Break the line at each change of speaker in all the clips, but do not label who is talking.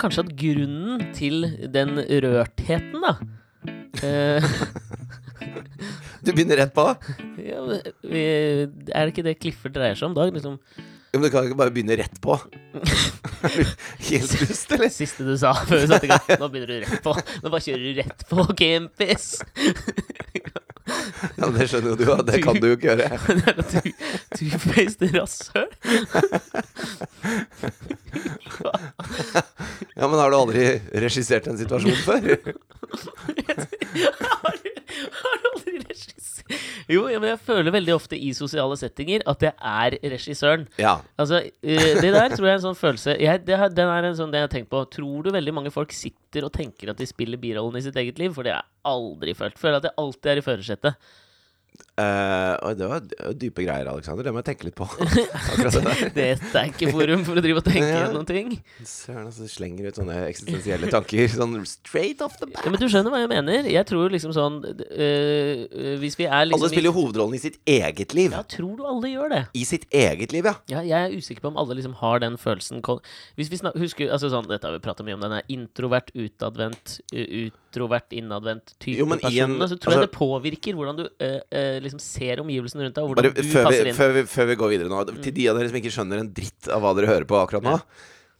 kanskje at grunnen til den rørtheten, da eh,
Du begynner rett på.
ja, Er det ikke det Clifford dreier seg om, Dag? Liksom,
Ja, Men du kan ikke bare begynne rett på. Helt lyst, eller?
siste du sa før vi satte i gang. Nå begynner du rett på. Nå bare kjører du rett på campis.
Ja, men Det skjønner jo du, og det kan du jo ikke gjøre.
Det er da Two-faced rasshøl.
Ja, Men har du aldri regissert en situasjon før?
Har har Jo, men jeg føler veldig ofte i sosiale settinger at jeg er regissøren.
Ja.
Altså, eh, Det der tror jeg er en sånn følelse jeg, det, Den er en sånn det jeg har tenkt på. Tror du veldig mange folk sitter og tenker at de spiller birollen i sitt eget liv? For det har jeg aldri følt. Føler at jeg alltid er i førersetet.
Oi, det var dype greier, Alexander. Det må jeg tenke litt på. Det.
Dette er ikke forum for å drive og tenke
Ja.
gjennom ting.
Søren, altså, slenger ut sånne eksistensielle tanker sånn straight off the bat.
Ja, men du skjønner hva jeg mener? Jeg tror liksom sånn øh, Hvis vi er liksom
Alle spiller jo hovedrollen i sitt eget liv.
Ja, tror du alle gjør det?
I sitt eget liv, ja.
Ja, jeg er usikker på om alle liksom har den følelsen Hvis vi husker, altså sånn, Dette har vi prata mye om, den er introvert, utadvendt, uh, utrovert, innadvendt type personene. Så tror jeg
altså-
det påvirker hvordan du øh, liksom ser omgivelsene rundt deg,
Bare
du
før vi, før, vi, før vi går videre nå, til de av dere som ikke skjønner en dritt av hva dere hører på akkurat nå.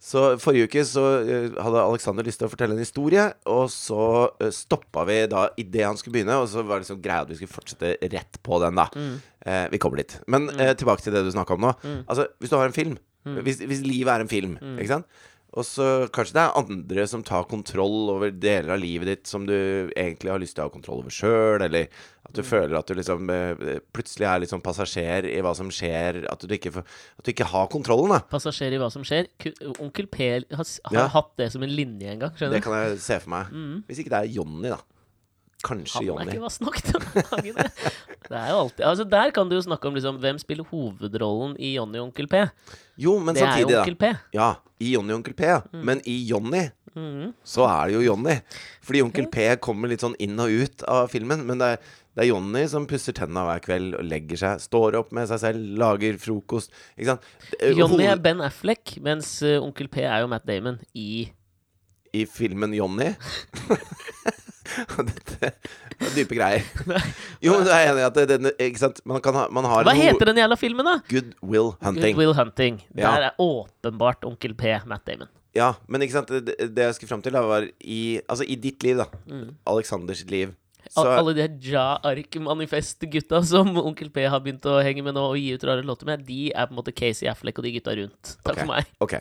Så Forrige uke så eh, hadde Alexander lyst til å fortelle en historie, og så uh, stoppa vi da idet han skulle begynne, og så var det liksom greia at vi skulle fortsette rett på den, da.
Mm.
Eh, vi kommer dit. Men eh, tilbake til det du snakka om nå. Altså, hvis du har en film,
Mm.
hvis, hvis livet er en film, ikke sant? Og så kanskje det er andre som tar kontroll over deler av livet ditt som du egentlig har lyst til å ha kontroll over sjøl, eller at
Mm.
du føler at du liksom eh, plutselig er sånn passasjer i hva som skjer, at du ikke, at du ikke har kontrollen, da.
Passasjer i hva som skjer. Onkel P har, har
Ja.
hatt det som en linje en gang. Skjønner du?
Det kan jeg se for meg. Hvis ikke det er Jonny, da. Kanskje
Han er
Jonny.
ikke vass nok til å lage det. Det er jo alltid Altså Der kan du jo snakke om liksom hvem spiller hovedrollen i Johnny og Onkel P.
Jo, men
Det er jo
samtidig,
Onkel. P.
Ja, i Jonny og Onkel P.
Mm.
Men i Jonny så er det jo Jonny. Fordi Onkel P kommer litt sånn inn og ut av filmen. Men det er, det er Jonny som pusser tenna hver kveld og legger seg. Står opp med seg selv, lager frokost. Ikke sant?
Jonny er Ben Affleck, mens uh, Onkel P er jo Matt Damon i
I filmen Jonny. Dette er dype greier. Jo, men du er enig i at det, den, ikke sant? Man, kan ha, man har
Hva heter den jævla filmen, da?
Good Will Hunting.
Good Will Hunting.
Ja.
Der er åpenbart Onkel P Matt Damon.
Ja, men ikke sant, det, det jeg skulle fram til, da, var i, altså, i ditt liv, da.
Mm.
Aleksanders liv. Så,
alle de her Ja-ark-manifest-gutta som Onkel P har begynt å henge med nå og gi ut rare låter med, de er på en måte Casey Affleck og de gutta rundt. Takk
okay,
for meg.
ok.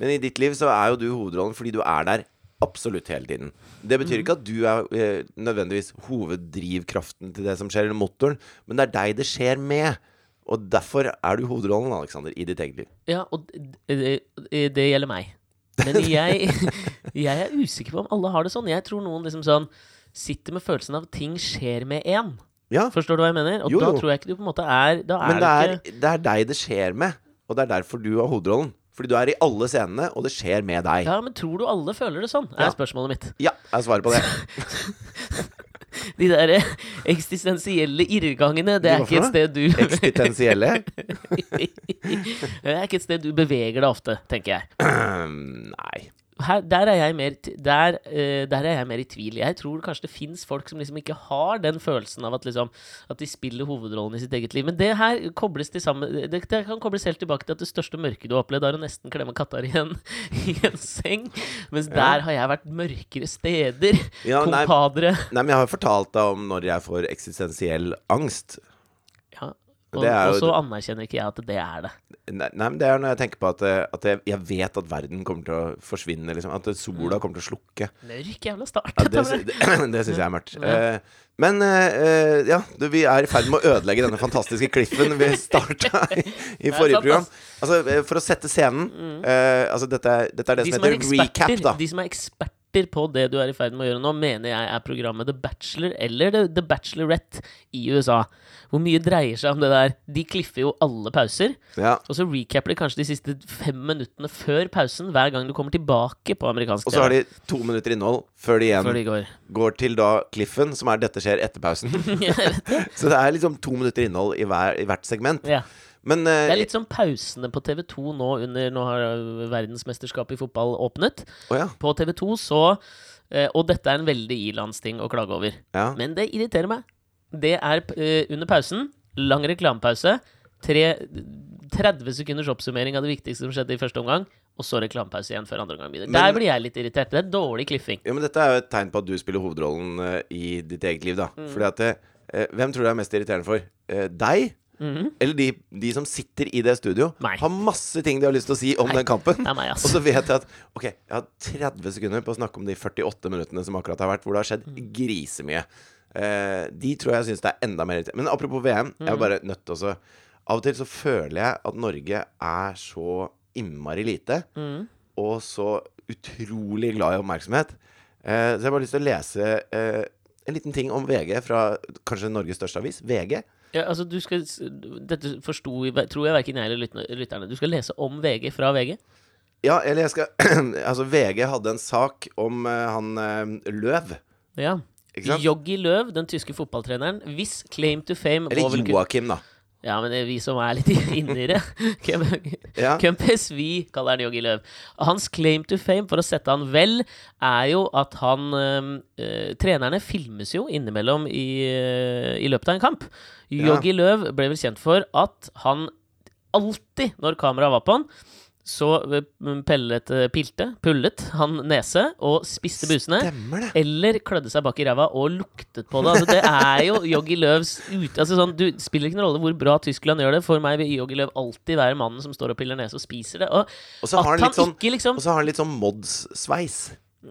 Men i ditt liv så er jo du hovedrollen fordi du er der absolutt hele tiden. Det betyr ikke at du er eh, nødvendigvis hoveddrivkraften til det som skjer, eller motoren, men det er deg det skjer med. Og derfor er du hovedrollen, Alexander, i ditt eget liv.
Ja, og det, det, det gjelder meg. Men jeg, jeg er usikker på om alle har det sånn. Jeg tror noen liksom sånn sitter med følelsen av at ting skjer med én.
Ja,
Forstår du hva jeg mener? Og
Jo,
da tror jeg ikke du på en måte er Da er
men det er,
ikke
det er deg det skjer med, og det er derfor du har hovedrollen. Fordi du er i alle scenene, og det skjer med deg.
Ja, men tror du alle føler det sånn?
Ja.
Er spørsmålet mitt.
Ja, jeg svarer på det.
De der eh, eksistensielle irrgangene, det er ikke et sted du
Eksistensielle.
Det er ikke et sted du beveger deg ofte, tenker jeg.
Nei.
Her, der, er jeg mer, der, uh, der er jeg mer i tvil. Jeg tror kanskje det fins folk som liksom ikke har den følelsen av at, liksom, at de spiller hovedrollen i sitt eget liv. Men det her kobles til sammen det, det kan kobles helt tilbake til at det største mørket du har opplevd, er å nesten klemme katter i en, i en seng. Mens der har jeg vært mørkere steder.
Ja.
Kompadre.
Nei, men jeg har fortalt deg om når jeg får eksistensiell angst.
Og, og så anerkjenner ikke jeg at det er det.
Nei, nei, men det er når jeg tenker på at, eh, at jeg, jeg vet at verden kommer til å forsvinne. Liksom, at sola kommer til å slukke.
Mørk jævla start.
Ja, det det, det syns jeg er mørkt.
Ja.
Eh, men eh, ja, du, vi er i ferd med å ødelegge denne fantastiske cliffen vi starta i, i forrige program. Altså, For å sette scenen uh, altså dette, dette er det
De
som
som, er
heter recap, da.
de som er eksperter på det du er i ferd med å gjøre nå, mener jeg er programmet The Bachelor eller The, Bachelorette i USA. Hvor mye dreier seg om det der? De kliffer jo alle pauser.
Ja.
Og så recapper de kanskje de siste fem minuttene før pausen hver gang du kommer tilbake på amerikansk
Og så har de to minutter innhold før de igjen
Før de går.
går til da cliffen, som er 'dette skjer etter pausen'. Så det er liksom to minutter innhold i, hver, i hvert segment.
ja.
Men eh,
Det er litt som pausene på TV2 nå under Nå har øh, verdensmesterskapet i fotball åpnet.
Oh, ja.
På TV2 så eh, Og dette er en veldig ilandsting å klage over.
ja.
Men det irriterer meg. Det er eh, under pausen, lang reklamepause, 30 sekunders oppsummering av det viktigste som skjedde i første omgang, og så reklamepause igjen før andre omgang begynner. Der blir jeg litt irritert. Det er dårlig cliffing.
Ja, men dette er jo et tegn på at du spiller hovedrollen uh, i ditt eget liv, da.
Mm.
Fordi at uh, Hvem tror du er mest irriterende for? Uh, deg? Eller de, de som sitter i det studio?
Nei.
Har masse ting de har lyst til å si om
Nei,
den kampen.
Nei, meg.
Og så vet jeg at Ok, jeg har 30 sekunder på å snakke om de 48 minuttene som akkurat har vært, hvor det har skjedd
Mm.
grisemye. Eh, de tror jeg syns det er enda mer irriterende. Men apropos VM, jeg
Mm.
er bare nødt til å Av og til så føler jeg at Norge er så innmari lite,
Mm.
og så utrolig glad i oppmerksomhet. Eh, så jeg har bare lyst til å lese eh, en liten ting om VG fra kanskje Norges største avis, VG.
Ja, altså, du skal Dette forsto tror jeg verken jeg eller lytterne-. Du skal lese om VG fra VG.
Ja, eller jeg skal Altså, VG hadde en sak om uh, han uh, Løv.
Ja. Joggi Løv, den tyske fotballtreneren, hvis claim to fame
Eller Joakim, da.
Ja, men det er vi som er litt inni det.
Ja.
Vi, kaller han Joggi Løv. Hans claim to fame, for å sette han vel, er jo at han øh, Trenerne filmes jo innimellom i, øh, i løpet av en kamp. Joggi Løv ble vel kjent for at han alltid, når kameraet var på han, så øh, pellet, øh, pilte, pullet han nese og spiste busene. Eller klødde seg bak i ræva og luktet på det. Altså, det er jo Joggi Løvs ute... Altså, sånn, du spiller ikke noen rolle hvor bra Tyskland gjør det. For meg vil Joggi Løv alltid være mannen som står og piller nese og spiser det. Og
Og så har han litt sånn
ikke liksom
Og så har han litt Mods-sveis.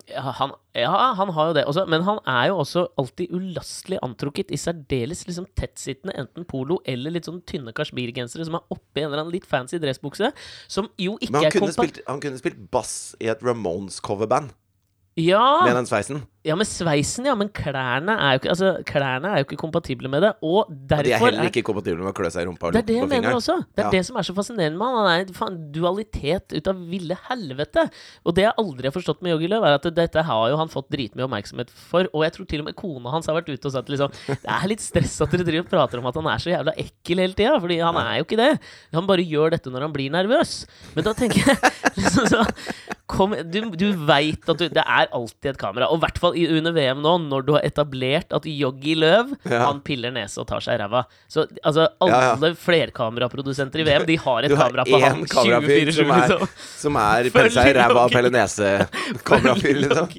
Ja han, ja, han har jo det også. Men han er jo også alltid ulastelig antrukket i særdeles liksom tettsittende enten polo eller litt sånn tynne kasjmirgensere som er oppi en eller annen litt fancy dressbukse. Som jo ikke
Men han
er kompa...
spilt, han kunne spilt bass i et Ramones-coverband
Ja!
med den sveisen.
Ja, med sveisen, ja. Men klærne er jo ikke, altså, klærne er jo ikke kompatible med det. Og derfor
De er heller ikke kompatible med å klø seg i rumpa og på fingeren.
Det er det jeg mener også. Det er
Ja.
det som er så fascinerende med han. Han er en faen dualitet ut av ville helvete. Og det jeg aldri har forstått med Yogi Løv, er at dette har jo han fått dritmye oppmerksomhet for. Og jeg tror til og med kona hans har vært ute og sagt liksom Det er litt stress at dere driver og prater om at han er så jævla ekkel hele tida. Fordi han er jo ikke det. Han bare gjør dette når han blir nervøs. Men da tenker jeg liksom så Kom, du du veit at du, det er alltid et kamera. Og i hvert fall i- under VM nå, når du har etablert at Joggi Løv
Ja.
han piller nese og tar seg i ræva. Så altså, alle
Ja, ja.
flerkameraprodusenter i VM De har et
har
kamera på han
én kamerafyr
24-7,
som er,
liksom.
som er pelle seg i ræva og pelle nese-kamerafyr, liksom.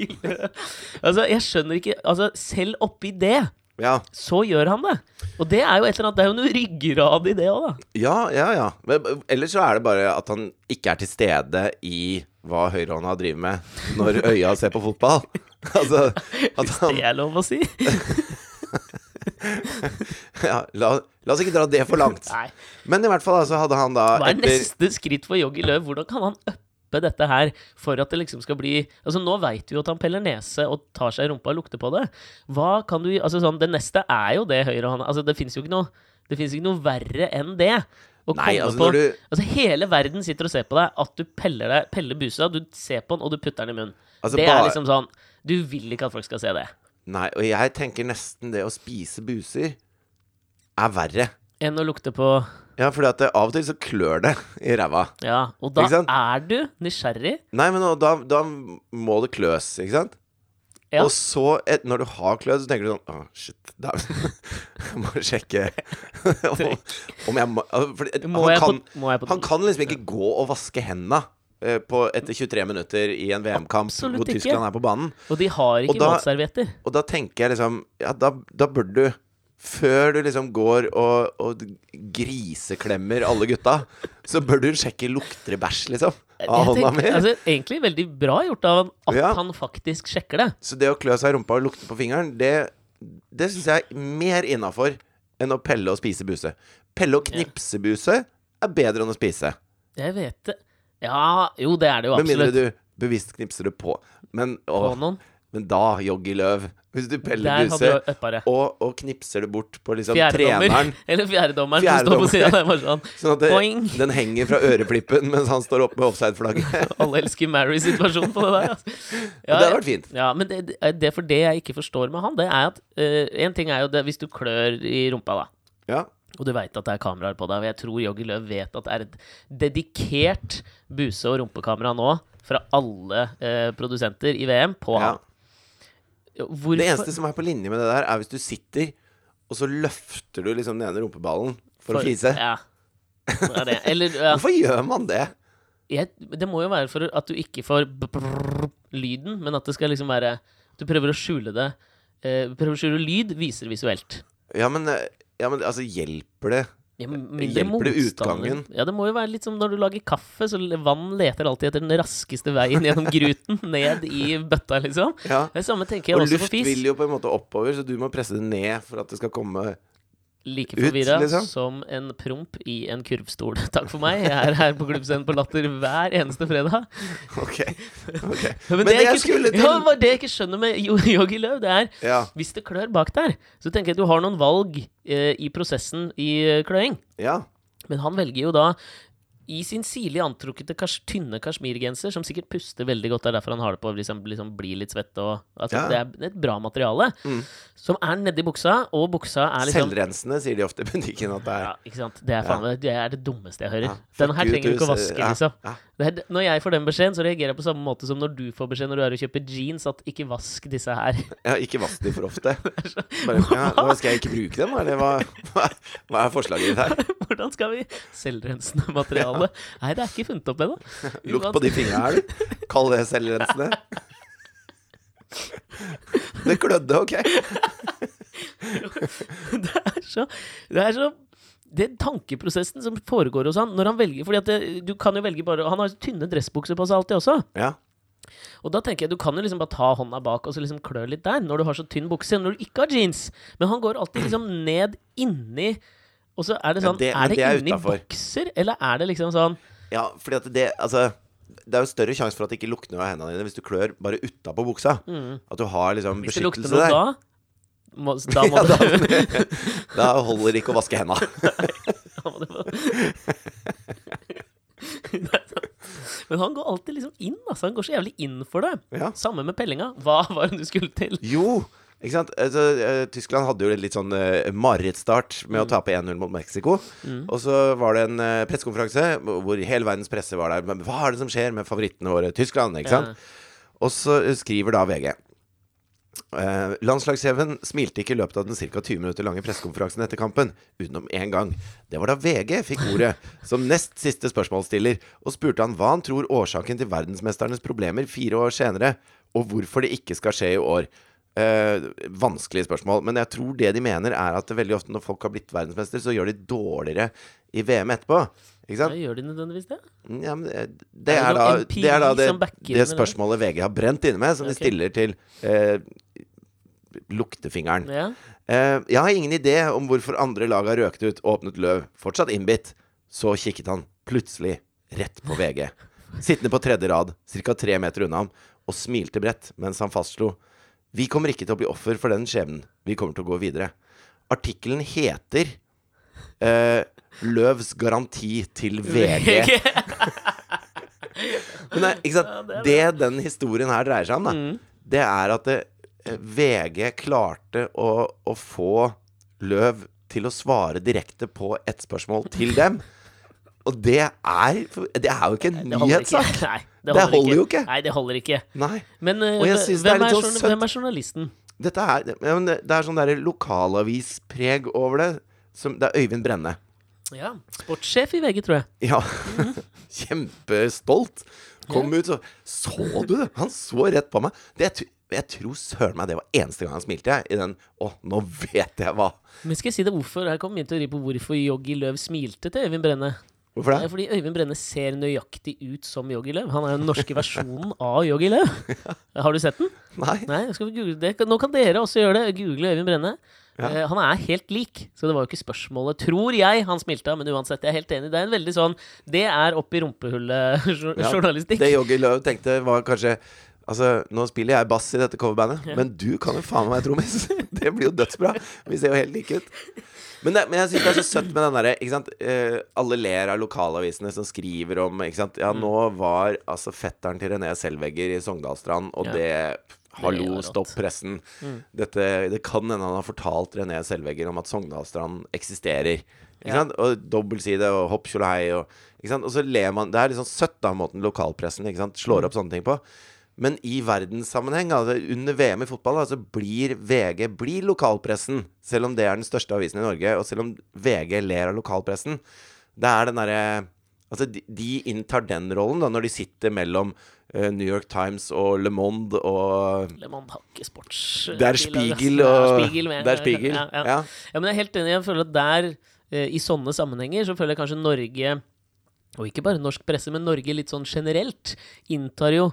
Altså, jeg skjønner ikke Altså, selv oppi det,
Ja.
så gjør han det. Og det er jo et eller annet Det er jo noe ryggrad i det òg, da.
ja, ja, ja. Men, ellers så er det bare at han ikke er til stede i hva høyrehånda driver med når øya ser på fotball. Altså han
Det er lov å si.
ja, la, la oss ikke dra det for langt.
Nei.
Men i hvert fall altså, hadde han da
Hva er
etter
neste skritt for Joggi Løv? Hvordan kan han uppe dette her for at det liksom skal bli Altså Nå veit vi jo at han peller nese og tar seg i rumpa og lukter på det. Hva kan du Altså sånn, Det neste er jo det Høyre og han Altså Det fins jo ikke noe Det finnes ikke noe verre enn det.
Nei, altså når du
Altså Hele verden sitter og ser på deg, at du peller, deg, peller busa, du ser på den, og du putter den i munnen.
Altså,
det
bare-
er liksom sånn Du vil ikke at folk skal se det.
Nei, og jeg tenker nesten det å spise buser er verre.
Enn å lukte på
Ja, for av og til så klør det i ræva.
Ja. Og da er du nysgjerrig.
Nei, men da, da må det kløs, ikke sant?
Ja.
Og så, et, når du har klødd, så tenker du sånn Å, shit, da Jeg må sjekke om jeg må for,
Må
han,
jeg
kan,
må jeg på
han kan liksom ikke gå og vaske henda eh, på, etter 23 minutter i en VM-kamp
hvor
hvor
ikke.
Tyskland er på banen.
Og de har ikke matservietter.
Og da tenker jeg liksom Ja, da, da burde du før du liksom går og, og griseklemmer alle gutta, så bør du sjekke lukter det bæsj, liksom. Av hånda mi.
altså, egentlig veldig bra gjort av han at
Ja.
han faktisk sjekker det.
Så det å klø seg i rumpa og lukte på fingeren, det, det syns jeg er mer innafor enn å pelle og spise buse. Pelle og knipse buse er bedre enn å spise.
Jeg vet det. Ja, jo, det er det jo
Med mindre
absolutt.
du bevisst knipser det på. Men,
På noen.
men da, Joggi Løv Hvis du peller
Der hadde
buse
du uppa det.
og, og knipser det bort på liksom
Fjerdedommer.
treneren
Eller fjerdedommeren som står på sida der. Bare sånn.
Sånn at det,
Boing.
den henger fra øreflippen mens han står oppe med offside-flagget.
Alle elsker Mary-situasjonen på det der. Altså.
det hadde vært fint.
Ja, men det, det, for det jeg ikke forstår med han, det er at Én En ting er jo det hvis du klør i rumpa, da.
Ja.
Og du veit at det er kameraer på deg. Og jeg tror Joggi Løv vet at det er et dedikert buse- og rumpekamera nå fra alle eh, produsenter i VM på
Ja.
han. Hvorfor
Det eneste som er på linje med det der, er hvis du sitter, og så løfter du liksom den ene rumpeballen for, å fise.
Ja. Det er det. Eller ja,
Hvorfor gjør man det?
jeg, Det må jo være for at du ikke får b-b-b-lyden, men at det skal liksom være Du prøver å skjule det. Eh, prøver å skjule lyd, viser visuelt.
Ja, men, eh, ja, men altså, hjelper det?
Ja,
Hjelper det utgangen?
Ja, det må jo være litt som når du lager kaffe, så vann leter alltid etter den raskeste veien gjennom gruten, ned i bøtta, liksom.
Ja.
Det samme tenker jeg
Og
også for
luft vil jo på en måte oppover, så du må presse det ned for at det skal komme
Like forvirra
liksom.
som en promp i en kurvstol. Takk for meg. Jeg er her på Klubbscenen på Latter hver eneste fredag.
Ok. okay.
Men,
Men det
jeg
jeg
ikke,
skulle til
ja, det jeg ikke skjønner med Yogi Løv, det er
Ja.
Hvis det klør bak der, så tenker jeg at du har noen valg eh, i prosessen i eh, kløing.
ja.
Men han velger jo da i sin sirlig antrukkete, tynne kasjmirgenser, som sikkert puster veldig godt, det er derfor han har det på, liksom, liksom blir litt svett og altså,
Ja.
Det er et bra materiale.
Mm.
Som er nedi buksa, og buksa er liksom
Selvrensende, sier de ofte i butikken at det er.
ja, ikke sant? Det er, faen, ja. det er det dummeste jeg hører.
Ja,
Den her trenger du ikke å vaske, liksom. er, når jeg får den beskjeden, så reagerer jeg på samme måte som når du får beskjed når du er og kjøper jeans, at ikke vask disse her.
Ja, ikke vask de for ofte. Bare, ja, skal jeg ikke bruke dem, eller hva, hva er forslaget ditt her?
Hvordan skal vi Selvrensende materiale? Nei, det er ikke funnet opp ennå.
Lukt på de fingrene her, du. Kall det selvrensende. Det klødde, OK?
det er så Det er så den tankeprosessen som foregår hos han når han velger Fordi at det, du kan jo velge bare Han har tynne dressbukser på seg alltid også.
Ja.
Og da tenker jeg du kan jo liksom bare ta hånda bak og så liksom klø litt der, når du har så tynn bukse, når du ikke har jeans. Men han går alltid liksom ned inni Og så er det sånn
det- men
Er det,
det
inni bokser, eller er det liksom sånn
ja, fordi at det Altså det er jo større sjanse for at det ikke lukter noe av hendene dine hvis du klør bare utapå buksa. At du har liksom
Mm. Hvis det lukter noe
der.
da må, Da må
Ja,
du
Da holder det ikke å vaske henda.
da Det. Men han går alltid liksom inn, altså. Han går så jævlig inn for det.
Ja.
Samme med pellinga. Hva var det du skulle til?
Jo! Ikke sant? Altså, eh, Tyskland hadde jo en litt sånn uh, marerittstart med å tape 1-0 mot Mexico. Og så var det en uh, pressekonferanse hvor hele verdens presse var der. Men hva er det som skjer med favorittene våre? Tyskland, ikke sant? Og så skriver da VG. Uh, landslagsheven smilte ikke i løpet av den ca. 20 minutter lange pressekonferansen etter kampen, utenom én gang. Det var da VG fikk ordet, som nest siste spørsmålsstiller, og spurte han hva han tror årsaken til verdensmesternes problemer fire år senere, og hvorfor det ikke skal skje i år. Eh, vanskelige spørsmål, men jeg tror det de mener, er at veldig ofte når folk har blitt verdensmester, så gjør de dårligere i VM etterpå. Ikke sant?
Ja, gjør de nødvendigvis det?
Ja, men eh, det,
Er det
er da, det er da det, det spørsmålet VG har brent inne med, som de stiller til eh, luktefingeren.
Ja.
Eh, jeg har ingen idé om hvorfor andre lag har røkt ut, åpnet løv, fortsatt innbitt. Så kikket han plutselig rett på VG, sittende på tredje rad, ca. tre meter unna ham, og smilte bredt mens han fastslo Vi kommer ikke til å bli offer for den skjebnen. Vi kommer til å gå videre. Artikkelen heter eh, 'Løvs garanti til VG'. Men det, ikke sant?
Ja, det
det, den historien her dreier seg om, da,
Mm.
det er at det, eh, VG klarte å, å få Løv til å svare direkte på et spørsmål til dem. Og det er Det er jo ikke en
Det holder ikke.
nyhetssak!
Nei,
Det holder jo ikke.
Nei, det holder ikke.
Nei.
Men
uh, det er
hvem, er
sånn
hvem er journalisten?
Dette er, ja, men det, det er sånn derre lokalavispreg over det. Som, det er Øyvind Brenne.
Ja, Sportssjef i VG, tror jeg.
Ja. Kjempestolt. Kom ut så Så du det? Han så rett på meg. Det, jeg, tror søren meg det var eneste gang han smilte, jeg. I den Å, nå vet jeg hva.
Men skal jeg si det hvorfor? Her kommer min teori på hvorfor Joggi Løv smilte til Øyvind Brenne.
Hvorfor
Det er fordi Øyvind Brenne ser nøyaktig ut som Joggi Løv. Han er jo den norske versjonen av Joggi Løv. Har du sett den?
Nei.
Nei, skal vi google det? Nå kan dere også gjøre det. Google Øyvind Brenne.
Ja.
Eh, han er helt lik, så det var jo ikke spørsmålet, tror jeg, han smilte av. Men uansett, jeg er helt enig. Det er en veldig sånn Det er oppi rumpehullet-journalistikk.
Det Joggi Løv tenkte, var kanskje Altså, nå spiller jeg bass i dette coverbandet, men du kan jo faen meg trommis. Det blir jo dødsbra. Vi ser jo helt like ut. Men, det, men jeg syns det er så søtt med den derre ikke sant? Eh, Alle ler av lokalavisene som skriver om ikke sant? Ja,
Mm.
nå var altså fetteren til René Selvegger i Sogndalstrand, og
Ja.
det Hallo, stopp pressen.
Mm.
Dette, det kan hende han har fortalt René Selvegger om at Sogndalstrand eksisterer.
Ja.
Og dobbeltside og hopp tjolahei og? Og så ler man Det er litt sånn søtt, da, måten lokalpressen sant?
Mm.
slår opp sånne ting på. Men i verdenssammenheng, altså under VM i fotball, altså blir VG blir lokalpressen. Selv om det er den største avisen i Norge, og selv om VG ler av lokalpressen. Det er den derre Altså, de, de inntar den rollen da når de sitter mellom uh, New York Times og Le Monde og
Le Monde har ikke sports...
Det er Spiegel og Det er Spiegel.
Ja, ja.
Ja.
Ja, men jeg er helt enig. Jeg føler at der, uh, i sånne sammenhenger, så føler jeg kanskje Norge, og ikke bare norsk presse, men Norge litt sånn generelt, inntar jo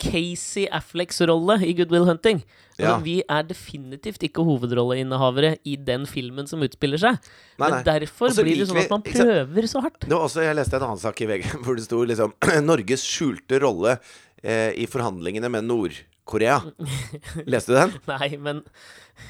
Casey Afflecks rolle i Good Will Hunting. Altså,
Ja.
Vi er definitivt ikke hovedrolleinnehavere i den filmen som utspiller seg.
Nei,
men derfor
også
blir det sånn at man prøver så hardt.
Det var også, Jeg leste en annen sak i VG hvor det sto liksom Norges skjulte rolle eh, i forhandlingene med Nord-Korea. Leste du den?
Nei, men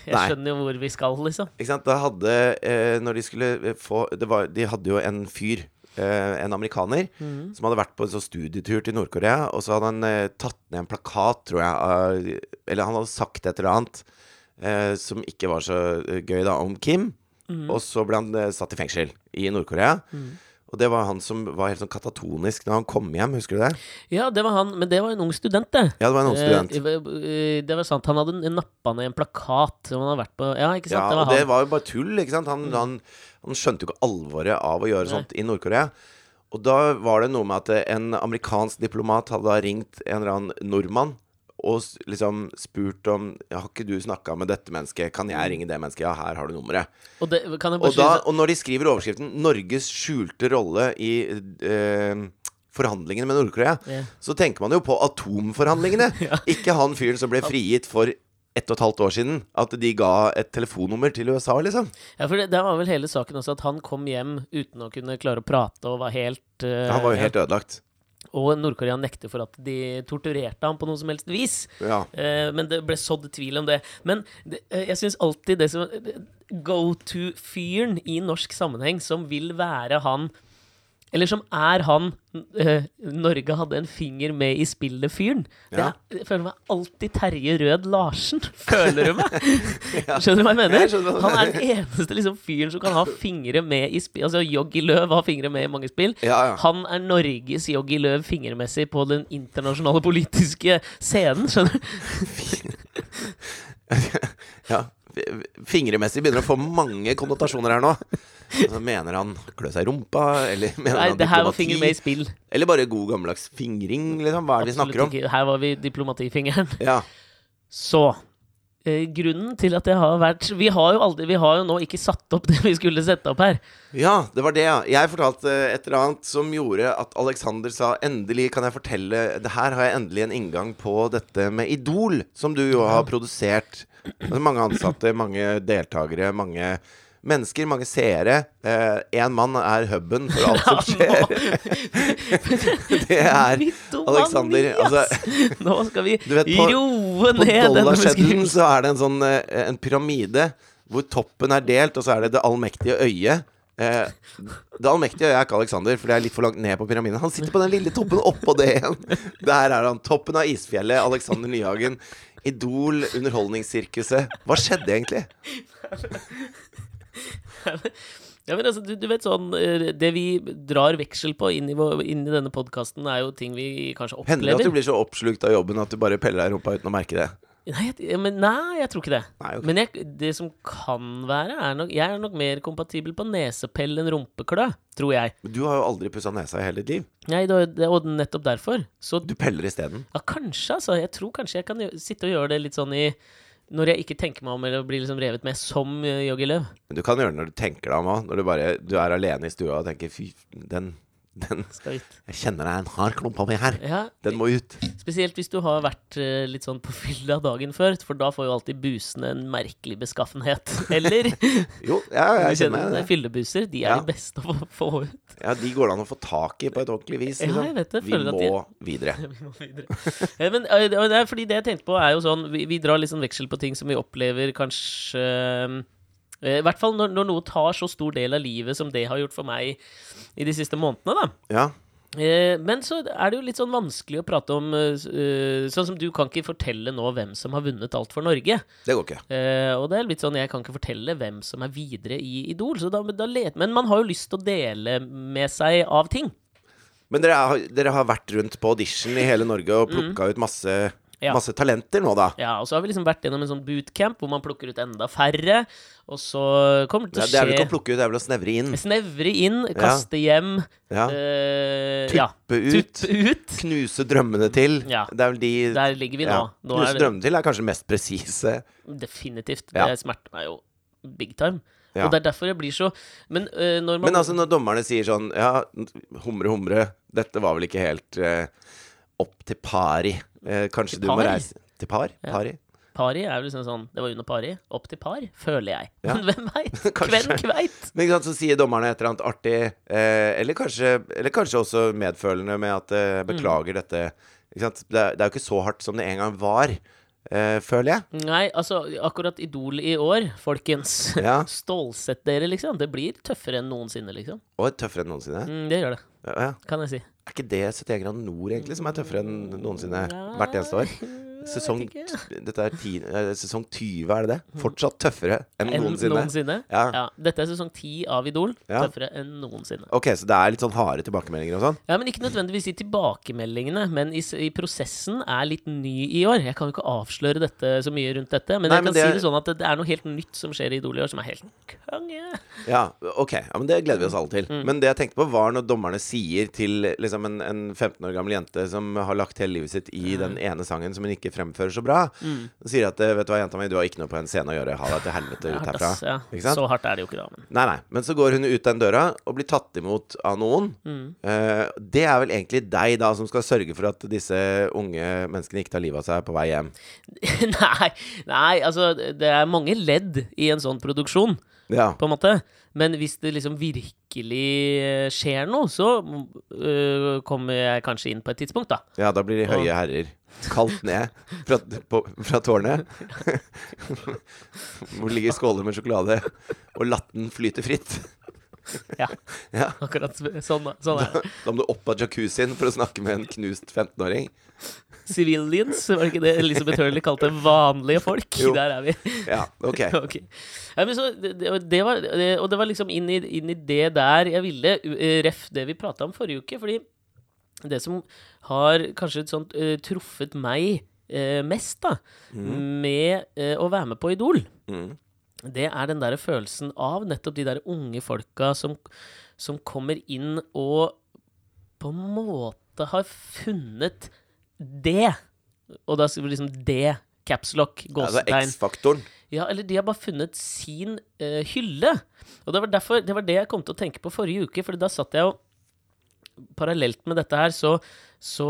jeg
Nei.
skjønner jo hvor vi skal, liksom.
Ikke sant? Da hadde eh, Når de skulle eh, få det var, De hadde jo en fyr, en amerikaner,
mm.
som hadde vært på en sånn studietur til Nord-Korea. Og så hadde han eh, tatt ned en plakat, tror jeg, eller han hadde sagt et eller annet eh, som ikke var så eh, gøy, da, om Kim.
Mm.
Og så ble han eh, satt i fengsel i Nord-Korea. Og det var han som var helt sånn katatonisk når han kom hjem, husker du det?
Ja, det var han, men det var en ung student, det.
Ja, det var en ung student.
Eh, eh, det var sant. Han hadde nappa ned en plakat som han hadde vært på Ja, ikke sant?
Ja,
det
og
var
det var jo bare tull, ikke sant? Han, han, han skjønte jo ikke alvoret av å gjøre
Nei.
sånt i Nord-Korea. Og da var det noe med at en amerikansk diplomat hadde da ringt en eller annen nordmann og liksom spurt om Har ikke du snakka med dette mennesket? Kan jeg ringe det mennesket? Ja, her har du nummeret.
Og, det,
Og, da, og når de skriver overskriften 'Norges skjulte rolle i eh, forhandlingene med Nord-Korea',
yeah.
så tenker man jo på atomforhandlingene. Ikke han fyren som ble frigitt for ett og et halvt år siden. At de ga et telefonnummer til USA, liksom.
Ja, for det, det, var vel hele saken også at han kom hjem uten å kunne klare å prate og var helt eh,
Han var jo helt ødelagt.
Og Nord-Korea nekter for at de torturerte ham på noe som helst vis.
Ja.
Eh, men det ble sådd tvil om det. Men eh, jeg syns alltid det som Go to-fyren i norsk sammenheng, som vil være han Eller som er han øh, Norge hadde en finger med i spillet-fyren.
Ja.
Jeg føler meg alltid Terje Rød Larsen. Føler du meg? Skjønner du hva jeg mener? Han er den eneste liksom, fyren som kan ha fingre med i spill. Altså Joggi Løv har fingre med i mange spill.
Ja, ja.
Han er Norges Joggi Løv fingermessig på den internasjonale politiske scenen, skjønner du?
ja. Fingremessig begynner å få mange konnotasjoner her nå. Altså, mener han klø seg i rumpa, eller mener
Nei,
han
det her var finger med i spill.
Eller bare god gammeldags fingring, liksom? Hva er det vi snakker om?
Ikke. Her var vi diplomatifingeren.
Ja.
Så eh, grunnen til at det har vært Vi har jo aldri Vi har jo nå ikke satt opp det vi skulle sette opp her.
ja, det var det, ja. Jeg fortalte et eller annet som gjorde at Alexander sa endelig kan jeg fortelle Det her har jeg endelig en inngang på dette med Idol, som du jo har produsert. Altså, mange ansatte, mange deltakere, mange mennesker, mange seere. Én mann er huben for alt som skjer. Det er Alexander, altså-
Nå skal vi
vet, på-
roe
På
ned denne
dollarseddelen
beskrivelsen.
så er det en sånn eh, en pyramide hvor toppen er delt, og så er det det allmektige øyet. Eh, det allmektige øyet er ikke Alexander, for det er litt for langt ned på pyramiden. Han sitter på den lille toppen oppå det igjen. Der er han. Toppen av isfjellet. Alexander Nyhagen. Idol, Underholdningssirkuset. Hva skjedde egentlig?
Ja, men altså, du, du vet sånn eh, Det vi drar veksel på inn i, inn i denne podkasten, er jo ting vi kanskje opplever.
Hender det at du blir så oppslukt av jobben at du bare peller deg i rumpa uten å merke det?
Nei, men nei, jeg tror ikke det.
Nei, okay.
Men jeg, det som kan være, er nok Jeg er nok mer kompatibel på nesepell enn rumpeklø, tror jeg.
Men du har jo aldri pussa nesa i hele ditt liv.
Nei, det, det, og nettopp derfor. Så
Du peller isteden.
ja, kanskje, altså. Jeg tror kanskje jeg kan sitte og gjøre det litt sånn i Når jeg ikke tenker meg om eller blir liksom revet med som uh, Joggi Løv.
Men du kan gjøre det når du tenker deg om òg. Når du bare du er alene i stua og tenker fy, den, den. Jeg kjenner det er en hard klump av meg her.
Ja,
Den må ut.
Spesielt hvis du har vært eh, litt sånn på fylla dagen før, for da får jo alltid busene en merkelig beskaffenhet. Eller?
Jo, ja, jeg kjenner
det. Fyllebuser, de er
Ja.
de beste å få, ut.
Ja, De går det an å få tak i på et ordentlig vis.
Ja,
Liksom.
jeg vet det.
Vi må videre.
Vi må videre. ja, Men eh, det er fordi det jeg tenkte på, er jo sånn Vi, vi drar litt sånn veksel på ting som vi opplever kanskje eh, I hvert fall når, når noe tar så stor del av livet som det har gjort for meg i de siste månedene, da.
Ja.
Eh, men så er det jo litt sånn vanskelig å prate om eh, eh, Sånn som du kan ikke fortelle nå hvem som har vunnet alt for Norge.
Det går ikke.
Eh, og det er litt sånn, jeg kan ikke fortelle hvem som er videre i Idol. Så da, da let, men man har jo lyst til å dele med seg av ting.
Men dere har, dere har vært rundt på audition i hele Norge og plukka ut masse,
Mm. Ja.
masse talenter nå, da.
Ja, Og så har vi liksom vært gjennom en sånn bootcamp hvor man plukker ut enda færre. Og så kommer det til å skje det
er vel ikke å plukke ut, det er vel å snevre inn.
Snevre inn, kaste hjem.
Ja.
ja.
Tuppe ut.
Tuppe ut.
Knuse drømmene til. Det er vel de
Der ligger vi nå. nå
Knuse
det,
drømmene til er kanskje mest presise.
definitivt. Det smerter meg jo big time.
Ja.
Og det er derfor jeg blir så Men eh, når man
Men altså, når dommerne sier sånn Ja, humre, humre, dette var vel ikke helt eh, opp til pari. Eh, kanskje
Til
du må reise Til par?
Ja.
Pari?
Pari er jo liksom sånn Det var under pari. Opp til par, føler jeg.
Ja.
Men hvem veit? Hvem kveit?
Men ikke sant, så sier dommerne et eller annet artig, eh, eller, kanskje, eller kanskje også medfølende med at eh,
Mm.
beklager dette. Ikke sant? Det, er, det er jo ikke så hardt som det en gang var, eh, føler jeg.
Nei, altså, akkurat Idol i år, folkens.
Ja.
Stålsett dere, liksom. Det blir tøffere enn noensinne, liksom.
Og tøffere enn noensinne.
Mm, det gjør det,
Ja, ja.
kan jeg si.
Er ikke det 71 grader nord egentlig som er tøffere enn noensinne hvert eneste år? Sesong, dette er ti, sesong 20, er det det? Fortsatt tøffere enn
Enn
noensinne?
noensinne.
Ja.
Ja, dette er sesong 10 av Idol.
Ja.
Tøffere enn noensinne.
Ok, så det er litt sånn harde tilbakemeldinger og sånn?
Ja, men Ikke nødvendigvis i tilbakemeldingene, men i, i prosessen er litt ny i år. Jeg kan jo ikke avsløre dette så mye rundt dette, men
Nei,
jeg
men
kan
det-
si det sånn at det, er noe helt nytt som skjer i Idol i år, som er helt konge.
Ja, ok. Ja, men Det gleder vi oss alle til.
Mm.
Men det jeg tenkte på, var når dommerne sier til liksom, en, en 15 år gammel jente som har lagt hele livet sitt i den ene sangen som hun ikke fremfører så bra,
Mm.
sier at vet du hva, jenta mi, du har ikke noe på en scene å gjøre. Ha deg til helvete ut herfra.
ja. Så hardt er det jo ikke da. Men.
Nei, nei. Men så går hun ut den døra og blir tatt imot av noen.
Mm.
Eh, det er vel egentlig deg, da, som skal sørge for at disse unge menneskene ikke tar livet av seg på vei hjem.
nei, nei, altså det er mange ledd i en sånn produksjon,
Ja.
på en måte. Men hvis det liksom virkelig eh, skjer noe, så øh, kommer jeg kanskje inn på et tidspunkt, da.
ja, da blir de høye herrer kalt ned fra, på, fra tårnet. Hvor ligger skåler med sjokolade, og latten flyter fritt.
Ja,
Ja.
akkurat sånn, sånn er det.
Da må du opp av jacuzzien for å snakke med en knust 15-åring.
Civilians, var det ikke det Elisabeth Hurley kalte vanlige folk?
Jo.
Der er vi.
Ja, ok.
okay. Ja, men så, det, det, det var, det, og det var liksom inn i, inn i det der jeg ville, eh, ref det vi prata om forrige uke. Fordi det som har kanskje sånt, uh, truffet meg uh, mest, da, med uh, å være med på Idol,
Mm.
det er den der følelsen av nettopp de der unge folka som, som kommer inn og på en måte har funnet det. Og da skriver vi liksom det, capslock,
Altså
gåsetegn.
X-faktoren.
Ja, eller de har bare funnet sin hylle. Og det var, derfor, det var det jeg kom til å tenke på forrige uke, for da satt jeg jo Parallelt med dette her, så, så,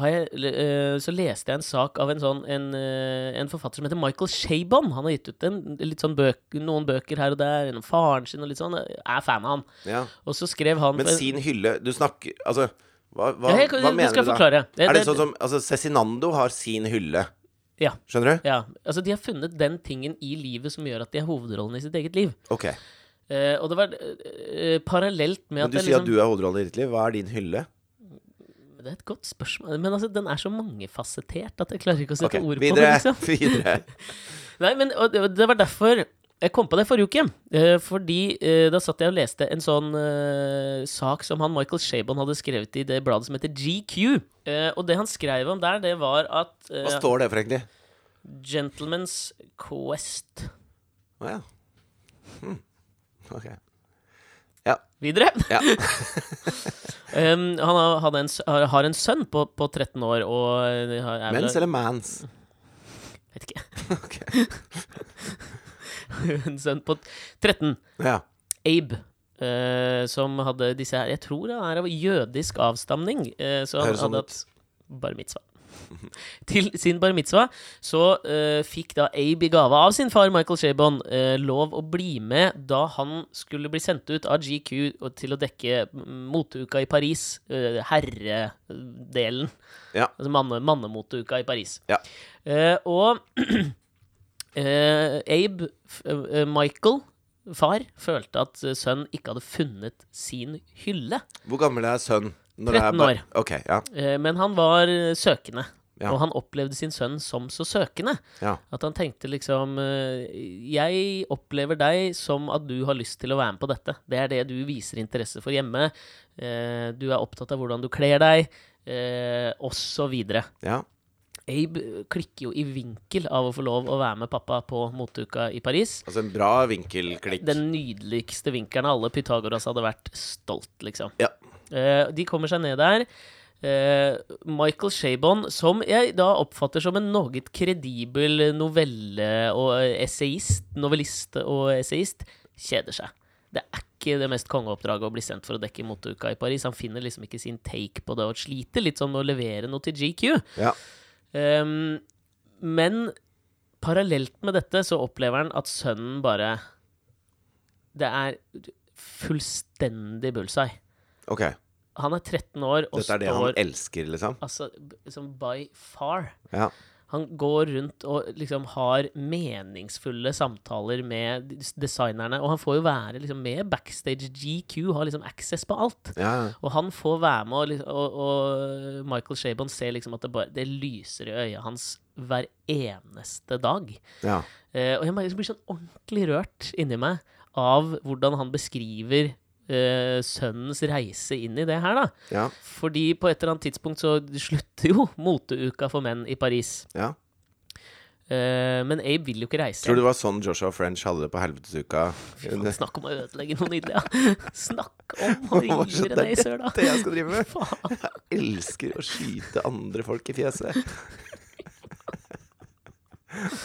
har jeg, eh, så leste jeg en sak av en sånn en, eh, en forfatter som heter Michael Shabon. Han har gitt ut en, sånn bøk, noen bøker her og der, gjennom faren sin og litt sånn. Jeg er fan av han.
Ja.
Og så skrev han
Men sin hylle Du snakker Altså, hva, hva,
Ja, jeg
hva mener
skal
du da?
forklare. Det-
Er det sånn som Altså, Cezinando har sin hylle.
Ja.
Skjønner du?
Ja, altså De har funnet den tingen i livet som gjør at de er hovedrollen i sitt eget liv.
Ok.
Eh, og det var eh, parallelt med
Men
at
du sier
liksom
at du er hovedrollen i ditt liv. Hva er din hylle?
Det er et godt spørsmål. Men altså, den er så mangefasettert at jeg klarer ikke å sette
okay,
ord på
videre.
det. liksom.
videre.
Nei, men og det, det var derfor jeg kom på det forrige uke. Eh, fordi eh, da satt jeg og leste en sånn eh, sak som han Michael Shabon hadde skrevet i det bladet som heter GQ. Eh, og det han skrev om der, det var at eh,
Hva står det for, egentlig?
Gentlemen's Quest
Å ja. Hm. Ok.
Videre.
Ja.
Um, han har, hadde en, s- har har en sønn på, på 13 år og eh, har- er vel-
Mens eller mans?
Vet ikke.
Ok.
en sønn på 13.
Ja.
Abe. eh, som hadde disse her Jeg tror han er av jødisk avstamning. eh, så han
Høres sånn
hadde
ut.
hatt bar mitzvah. Til sin bar mitzvah så uh, fikk da Abe i gave av sin far Michael Shabon uh, lov å bli med da han skulle bli sendt ut av GQ til å dekke moteuka i Paris. Uh, herredelen.
Ja.
Altså manne, mannemoteuka i Paris.
Ja.
Og Abe, Michael, far, følte at sønn ikke hadde funnet sin hylle.
Hvor gammel er sønn? Når det er
13 år.
Okay, ja.
Men han var søkende.
Ja.
Og han opplevde sin sønn som så søkende.
ja.
At han tenkte liksom eh, Jeg opplever deg som at du har lyst til å være med på dette. Det er det du viser interesse for hjemme. Eh, Du er opptatt av hvordan du kler deg, eh, osv.
ja.
Abe klikker jo i vinkel av å få lov å være med pappa på moteuka i Paris.
Altså en bra vinkelklikk.
Den nydeligste vinkelen av alle. Pythagoras hadde vært stolt, liksom.
Ja.
De kommer seg ned der. Eh, Michael Shabon, som jeg da oppfatter som en noe kredibel novelle- og essayist, novellist og essayist, kjeder seg. Det er ikke det mest kongeoppdraget å bli sendt for å dekke moteuka i Paris. Han finner liksom ikke sin take på det, og sliter litt sånn med å levere noe til GQ.
Ja.
Um, men parallelt med dette så opplever han at sønnen bare Det er fullstendig bullseye.
Ok.
Han er 13 år og
Dette er det
står
han elsker, liksom?
Altså, liksom by far.
Ja.
Han går rundt og liksom har meningsfulle samtaler med designerne, og han får jo være liksom med backstage. GQ har liksom access på alt.
Ja.
Og han får være med, og, og, og Michael Shabon ser liksom at det, bare, det lyser i øya hans hver eneste dag.
ja.
Eh, og jeg blir sånn ordentlig rørt inni meg av hvordan han beskriver eh, sønnens reise inn i det her, da.
Ja.
Fordi på et eller annet tidspunkt så slutter jo moteuka for menn i Paris.
ja.
Eh, men Abe vil jo ikke reise.
Tror du det var sånn Joshua French hadde det på helvetesuka?
Fy faen, Snakk om å ødelegge noe nydelig, ja. Snakk om å
Det var i
søla!
det er
ned.
Det jeg skal drive med.
Faen.
Jeg elsker å skyte andre folk i fjeset.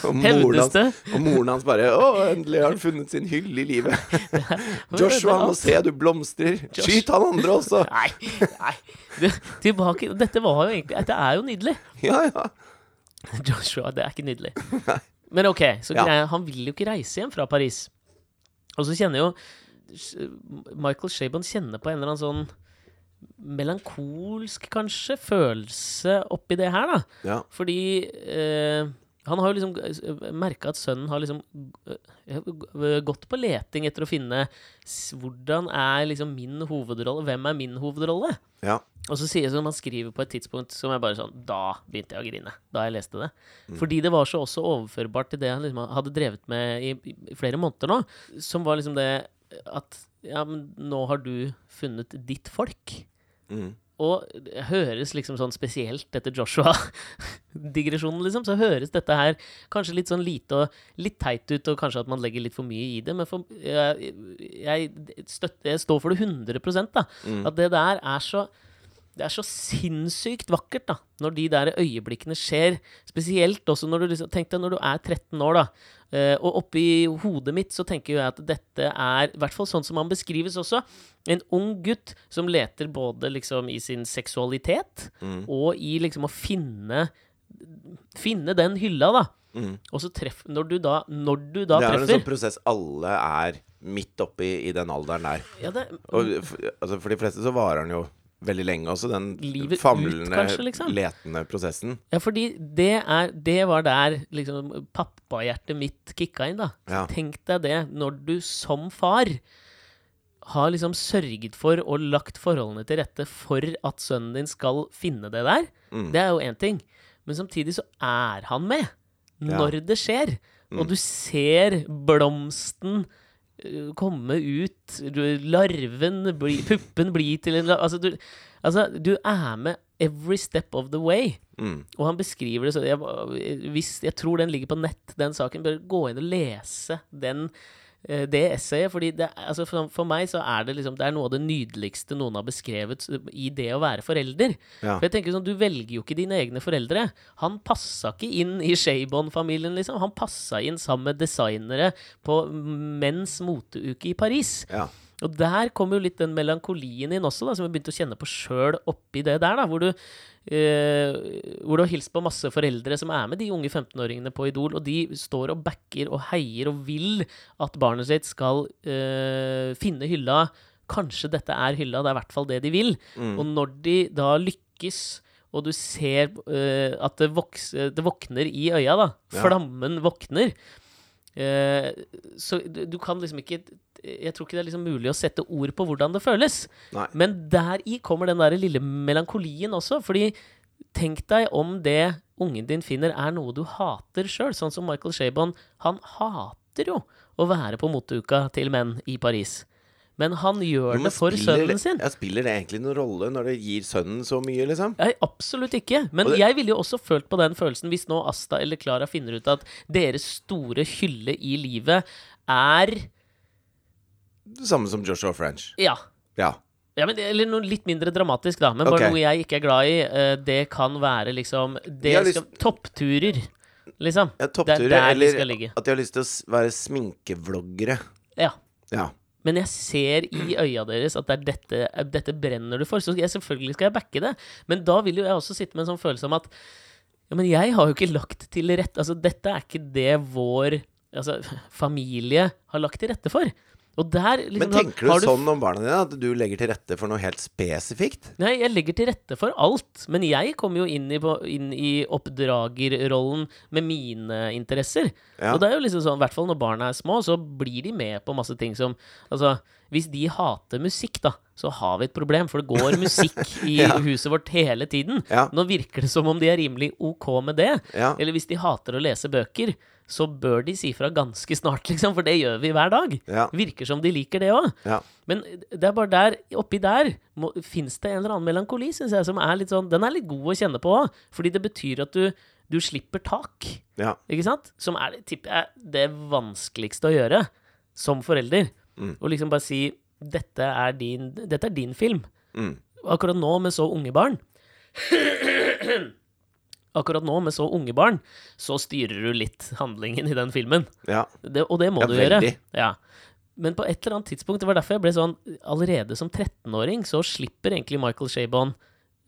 Og moren, hans, og moren hans bare 'Å, endelig har han funnet sin hylle i livet'. Joshua, må se, du blomstrer.
Josh.
Skyt han andre også.
Nei, nei. Du, tilbake Dette var jo egentlig Det er jo nydelig.
Ja, ja.
Joshua, det er ikke nydelig. Men OK, så
Ja.
greia, han vil jo ikke reise hjem fra Paris. Og så kjenner jo Michael Shabon kjenner på en eller annen sånn melankolsk, kanskje, følelse oppi det her, da.
ja.
Fordi eh, han har jo liksom merka at sønnen har liksom eh, gått på leting etter å finne hvordan er liksom min hovedrolle, hvem er min hovedrolle?
ja.
Og så sier som han skriver på et tidspunkt som er bare sånn Da begynte jeg å grine. Da jeg leste det. Fordi det var så også overførbart til det han liksom hadde drevet med i, i flere måneder nå. Som var liksom det at Ja, men nå har du funnet ditt folk.
Mm.
Og det høres liksom sånn spesielt etter Joshua-digresjonen, liksom, så høres dette her kanskje litt sånn lite og litt teit ut, og kanskje at man legger litt for mye i det, men for, jeg, jeg, støtter, jeg står for det 100 da. At det der er så det er så sinnssykt vakkert, da, når de der øyeblikkene skjer. Spesielt også når du liksom Tenk deg når du er 13 år, da. Eh, og oppi hodet mitt så tenker jeg at dette er, i hvert fall sånn som han beskrives også, en ung gutt som leter både liksom i sin seksualitet og i liksom å finne Finne den hylla, da.
Mm.
Og så treff, når du da, når du da
Det er en sånn prosess alle er midt oppi i den alderen der.
ja, det,
Og for, altså, for de fleste så varer den jo veldig lenge også, den
Livet ut,
famlende,
kanskje, liksom.
letende prosessen.
Ja, fordi det, er, det var der liksom pappahjertet mitt kicka inn, da.
Ja.
Tenk deg det, når du som far har liksom sørget for og lagt forholdene til rette for at sønnen din skal finne det der.
Mm.
Det er jo én ting. Men samtidig så er han med når det skjer.
Mm.
Og du ser blomsten komme ut, du- larven, bli, puppen blir til en altså du, altså, du er med every step of the way.
Mm.
Og han beskriver det så jeg, hvis, jeg tror den ligger på nett, den saken. Bør gå inn og lese den, det essayet. Fordi det, altså for, for meg så er det liksom Det er noe av det nydeligste noen har beskrevet i det å være forelder.
Ja.
For jeg tenker sånn, Du velger jo ikke dine egne foreldre. Han passa ikke inn i Shaybon-familien. liksom Han passa inn sammen med designere på menns moteuke i Paris.
Ja.
Og der kommer jo litt den melankolien inn også, da, som jeg begynte å kjenne på sjøl oppi det der. da, Hvor du, eh, hvor du har hilst på masse foreldre som er med de unge 15-åringene på Idol, og de står og backer og heier og vil at barnet sitt skal eh, finne hylla. Kanskje dette er hylla, det er i hvert fall det de vil. Og når de da lykkes og du ser uh, at det, vokser, det våkner i øya, da.
Ja.
Flammen våkner. Eh, så du, du kan liksom ikke Jeg tror ikke det er liksom mulig å sette ord på hvordan det føles.
Nei.
Men deri kommer den der lille melankolien også. Fordi tenk deg om det ungen din finner, er noe du hater sjøl. Sånn som Michael Shabon. Han hater jo å være på moteuka til menn i Paris. Men han gjør det for
spiller
sønnen sin.
Ja, spiller det egentlig noen rolle når det gir sønnen så mye, liksom?
Nei, absolutt ikke. Men
det-
jeg ville jo også følt på den følelsen hvis nå Asta eller Klara finner ut at deres store hylle i livet er
Det samme som Joshua French.
Ja.
Ja.
Ja, men, eller noe litt mindre dramatisk, da. Men
bare
bare noe jeg ikke er glad i. Eh, Det kan være liksom Det skal, Toppturer, liksom.
ja
Det er der de
eller
skal ligge.
at de har lyst til å være sminkevloggere.
Ja.
Ja.
Men jeg ser i øya deres at det er dette, eh, dette brenner du for. Så jeg, selvfølgelig skal jeg backe det. Men da vil jo jeg også sitte med en sånn følelse om at Ja, men jeg har jo ikke lagt til rette Altså, dette er ikke det vår altså, familie har lagt til rette for. Der liksom,
Men
da
tenker
har
du sånn om barna dine, at du legger til rette for noe helt spesifikt?
Nei, jeg legger til rette for alt. Men jeg kommer jo inn i, inn i oppdragerrollen med mine interesser.
Ja.
Og det er jo liksom sånn, i hvert fall når barna er små, så blir de med på masse ting som Altså, hvis de hater musikk, da, så har vi et problem. For det går musikk i
Ja.
huset vårt hele tiden.
Ja.
Nå virker det som om de er rimelig ok med det.
Ja.
Eller hvis de hater å lese bøker, så bør de si fra ganske snart, liksom. For det gjør vi hver dag. Virker som de liker det òg.
Ja.
Men det er bare der, oppi der, fins det en eller annen melankoli, syns jeg, som er litt sånn Den er litt god å kjenne på òg, fordi det betyr at du, du slipper tak.
Ja.
Ikke sant? Som er, tipper jeg, det vanskeligste å gjøre som forelder.
Mm.
Og liksom bare si dette er din, dette er din film.
Mm.
Akkurat nå med så unge barn Akkurat nå med så unge barn, så styrer du litt handlingen i den filmen.
ja.
Det, og det må
Ja,
du gjøre. Ja. Men på et eller annet tidspunkt, det var derfor jeg ble sånn Allerede som 13-åring så slipper egentlig Michael Shabon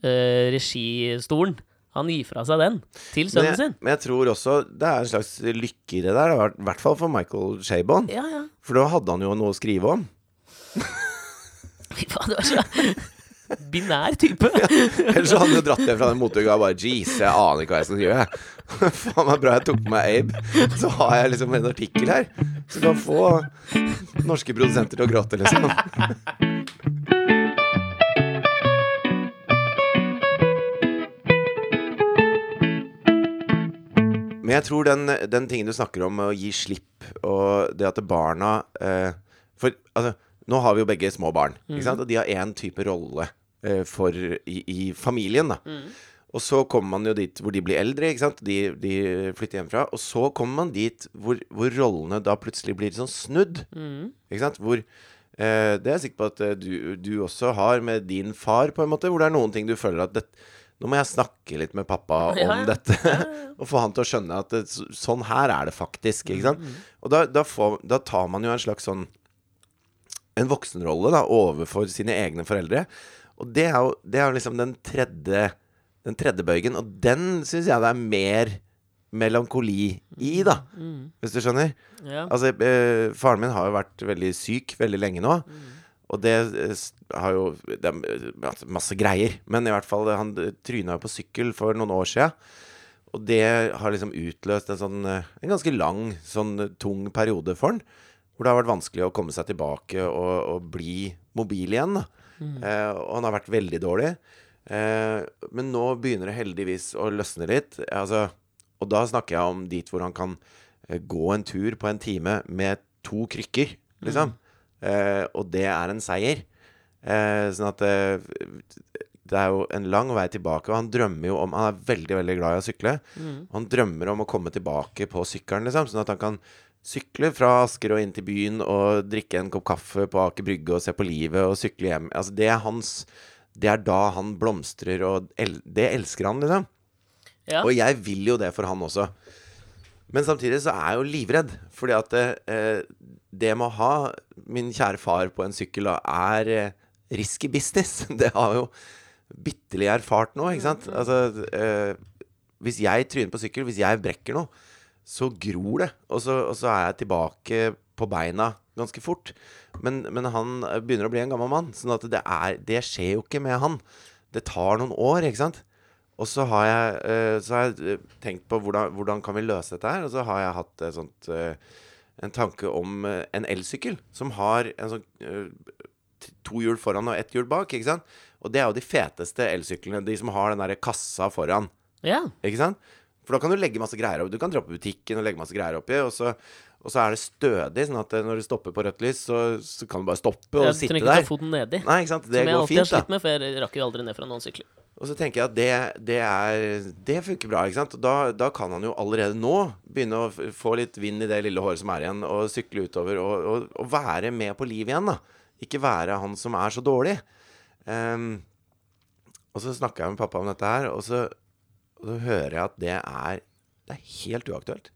eh, registolen. Han gir fra seg den til
Men
sønnen
jeg,
sin.
men jeg tror også det er en slags lykke i det der, i hvert fall for Michael Shabon.
Ja, ja.
For da hadde han jo noe å skrive om.
Fy faen, det var så binær type.
Ellers så hadde han jo dratt det fra den motorga og bare Jeez, jeg aner ikke hva jeg skal gjøre. Faen meg bra jeg tok på meg Abe. Så har jeg liksom en artikkel her som kan få norske produsenter til å gråte, liksom. Men jeg tror den, den tingen du snakker om, å gi slipp, og det at barna eh, For altså, nå har vi jo begge små barn, ikke sant? og de har én type rolle eh, for, i, i familien. da Og så kommer man jo dit hvor de blir eldre, ikke sant? De, de flytter hjemmefra. Og så kommer man dit hvor, hvor rollene da plutselig blir sånn snudd. Ikke sant? Hvor eh, Det er jeg sikker på at eh, du, du også har med din far, på en måte. Hvor det er noen ting du føler at det, Nå må jeg snakke litt med pappa om
Ja, ja.
dette. og få han til å skjønne at det, sånn her er det faktisk. Ikke sant? Og da, da, får, da tar man jo en slags sånn en voksenrolle da, overfor sine egne foreldre. Og det er jo, det er jo liksom den tredje, den tredje bøygen, og den syns jeg det er mer melankoli i, da. Hvis du skjønner?
Ja.
Altså, eh, faren min har jo vært veldig syk veldig lenge nå. Og det eh, har jo Det er masse greier. Men i hvert fall, han tryna jo på sykkel for noen år sia. Og det har liksom utløst en sånn eh, En ganske lang, sånn tung periode for han. Hvor det har vært vanskelig å komme seg tilbake og, og bli mobil igjen. Da. Eh, og han har vært veldig dårlig. Eh, men nå begynner det heldigvis å løsne litt. Altså, og da snakker jeg om dit hvor han kan eh, gå en tur på en time med to krykker, liksom. Eh, og det er en seier. Eh, sånn at eh, det er jo en lang vei tilbake, og han drømmer jo om Han er veldig, veldig glad i å sykle. Han drømmer om å komme tilbake på sykkelen, liksom, sånn at han kan sykle fra Asker og inn til byen og drikke en kopp kaffe på Aker Brygge og se på livet og sykle hjem. Altså, det er hans Det er da han blomstrer, og el det elsker han, liksom.
Ja.
Og jeg vil jo det for han også. Men samtidig så er jeg jo livredd. Fordi at eh, det med å ha min kjære far på en sykkel da, er eh, risky business. Det har jo bitterlig erfart nå, ikke sant. Altså eh, Hvis jeg tryner på sykkel, hvis jeg brekker noe, så gror det. Og så, og så er jeg tilbake på beina ganske fort. Men, men han begynner å bli en gammel mann, sånn at det, er, det skjer jo ikke med han. Det tar noen år, ikke sant. Og så har jeg, eh, så har jeg eh, tenkt på hvordan, hvordan kan vi løse dette her. Og så har jeg hatt sånt eh, en tanke om en elsykkel som har en sånn to hjul foran og ett hjul bak, ikke sant? Og det er jo de feteste elsyklene, de som har den derre kassa foran,
Ja.
ikke sant? For da kan du legge masse greier oppi. Du kan dra på butikken og legge masse greier oppi, og så, og så er det stødig, sånn at eh, når du stopper på rødt lys, så, så kan du bare stoppe og
ja,
sitte
trenger ikke ta
der.
foten nedi.
Nei, ikke sant? Det
som jeg
går
alltid har
fint, da.
slitt med, for jeg rakk jo aldri ned fra noen sykler.
Og så tenker jeg at det, det, er, det funker bra. ikke sant? Da, da kan han jo allerede nå begynne å få litt vind i det lille håret som er igjen, og sykle utover og, og, og være med på livet igjen. da. Ikke være han som er så dårlig. Um, og så snakker jeg med pappa om dette her, og så, og så hører jeg at det er, det er helt uaktuelt.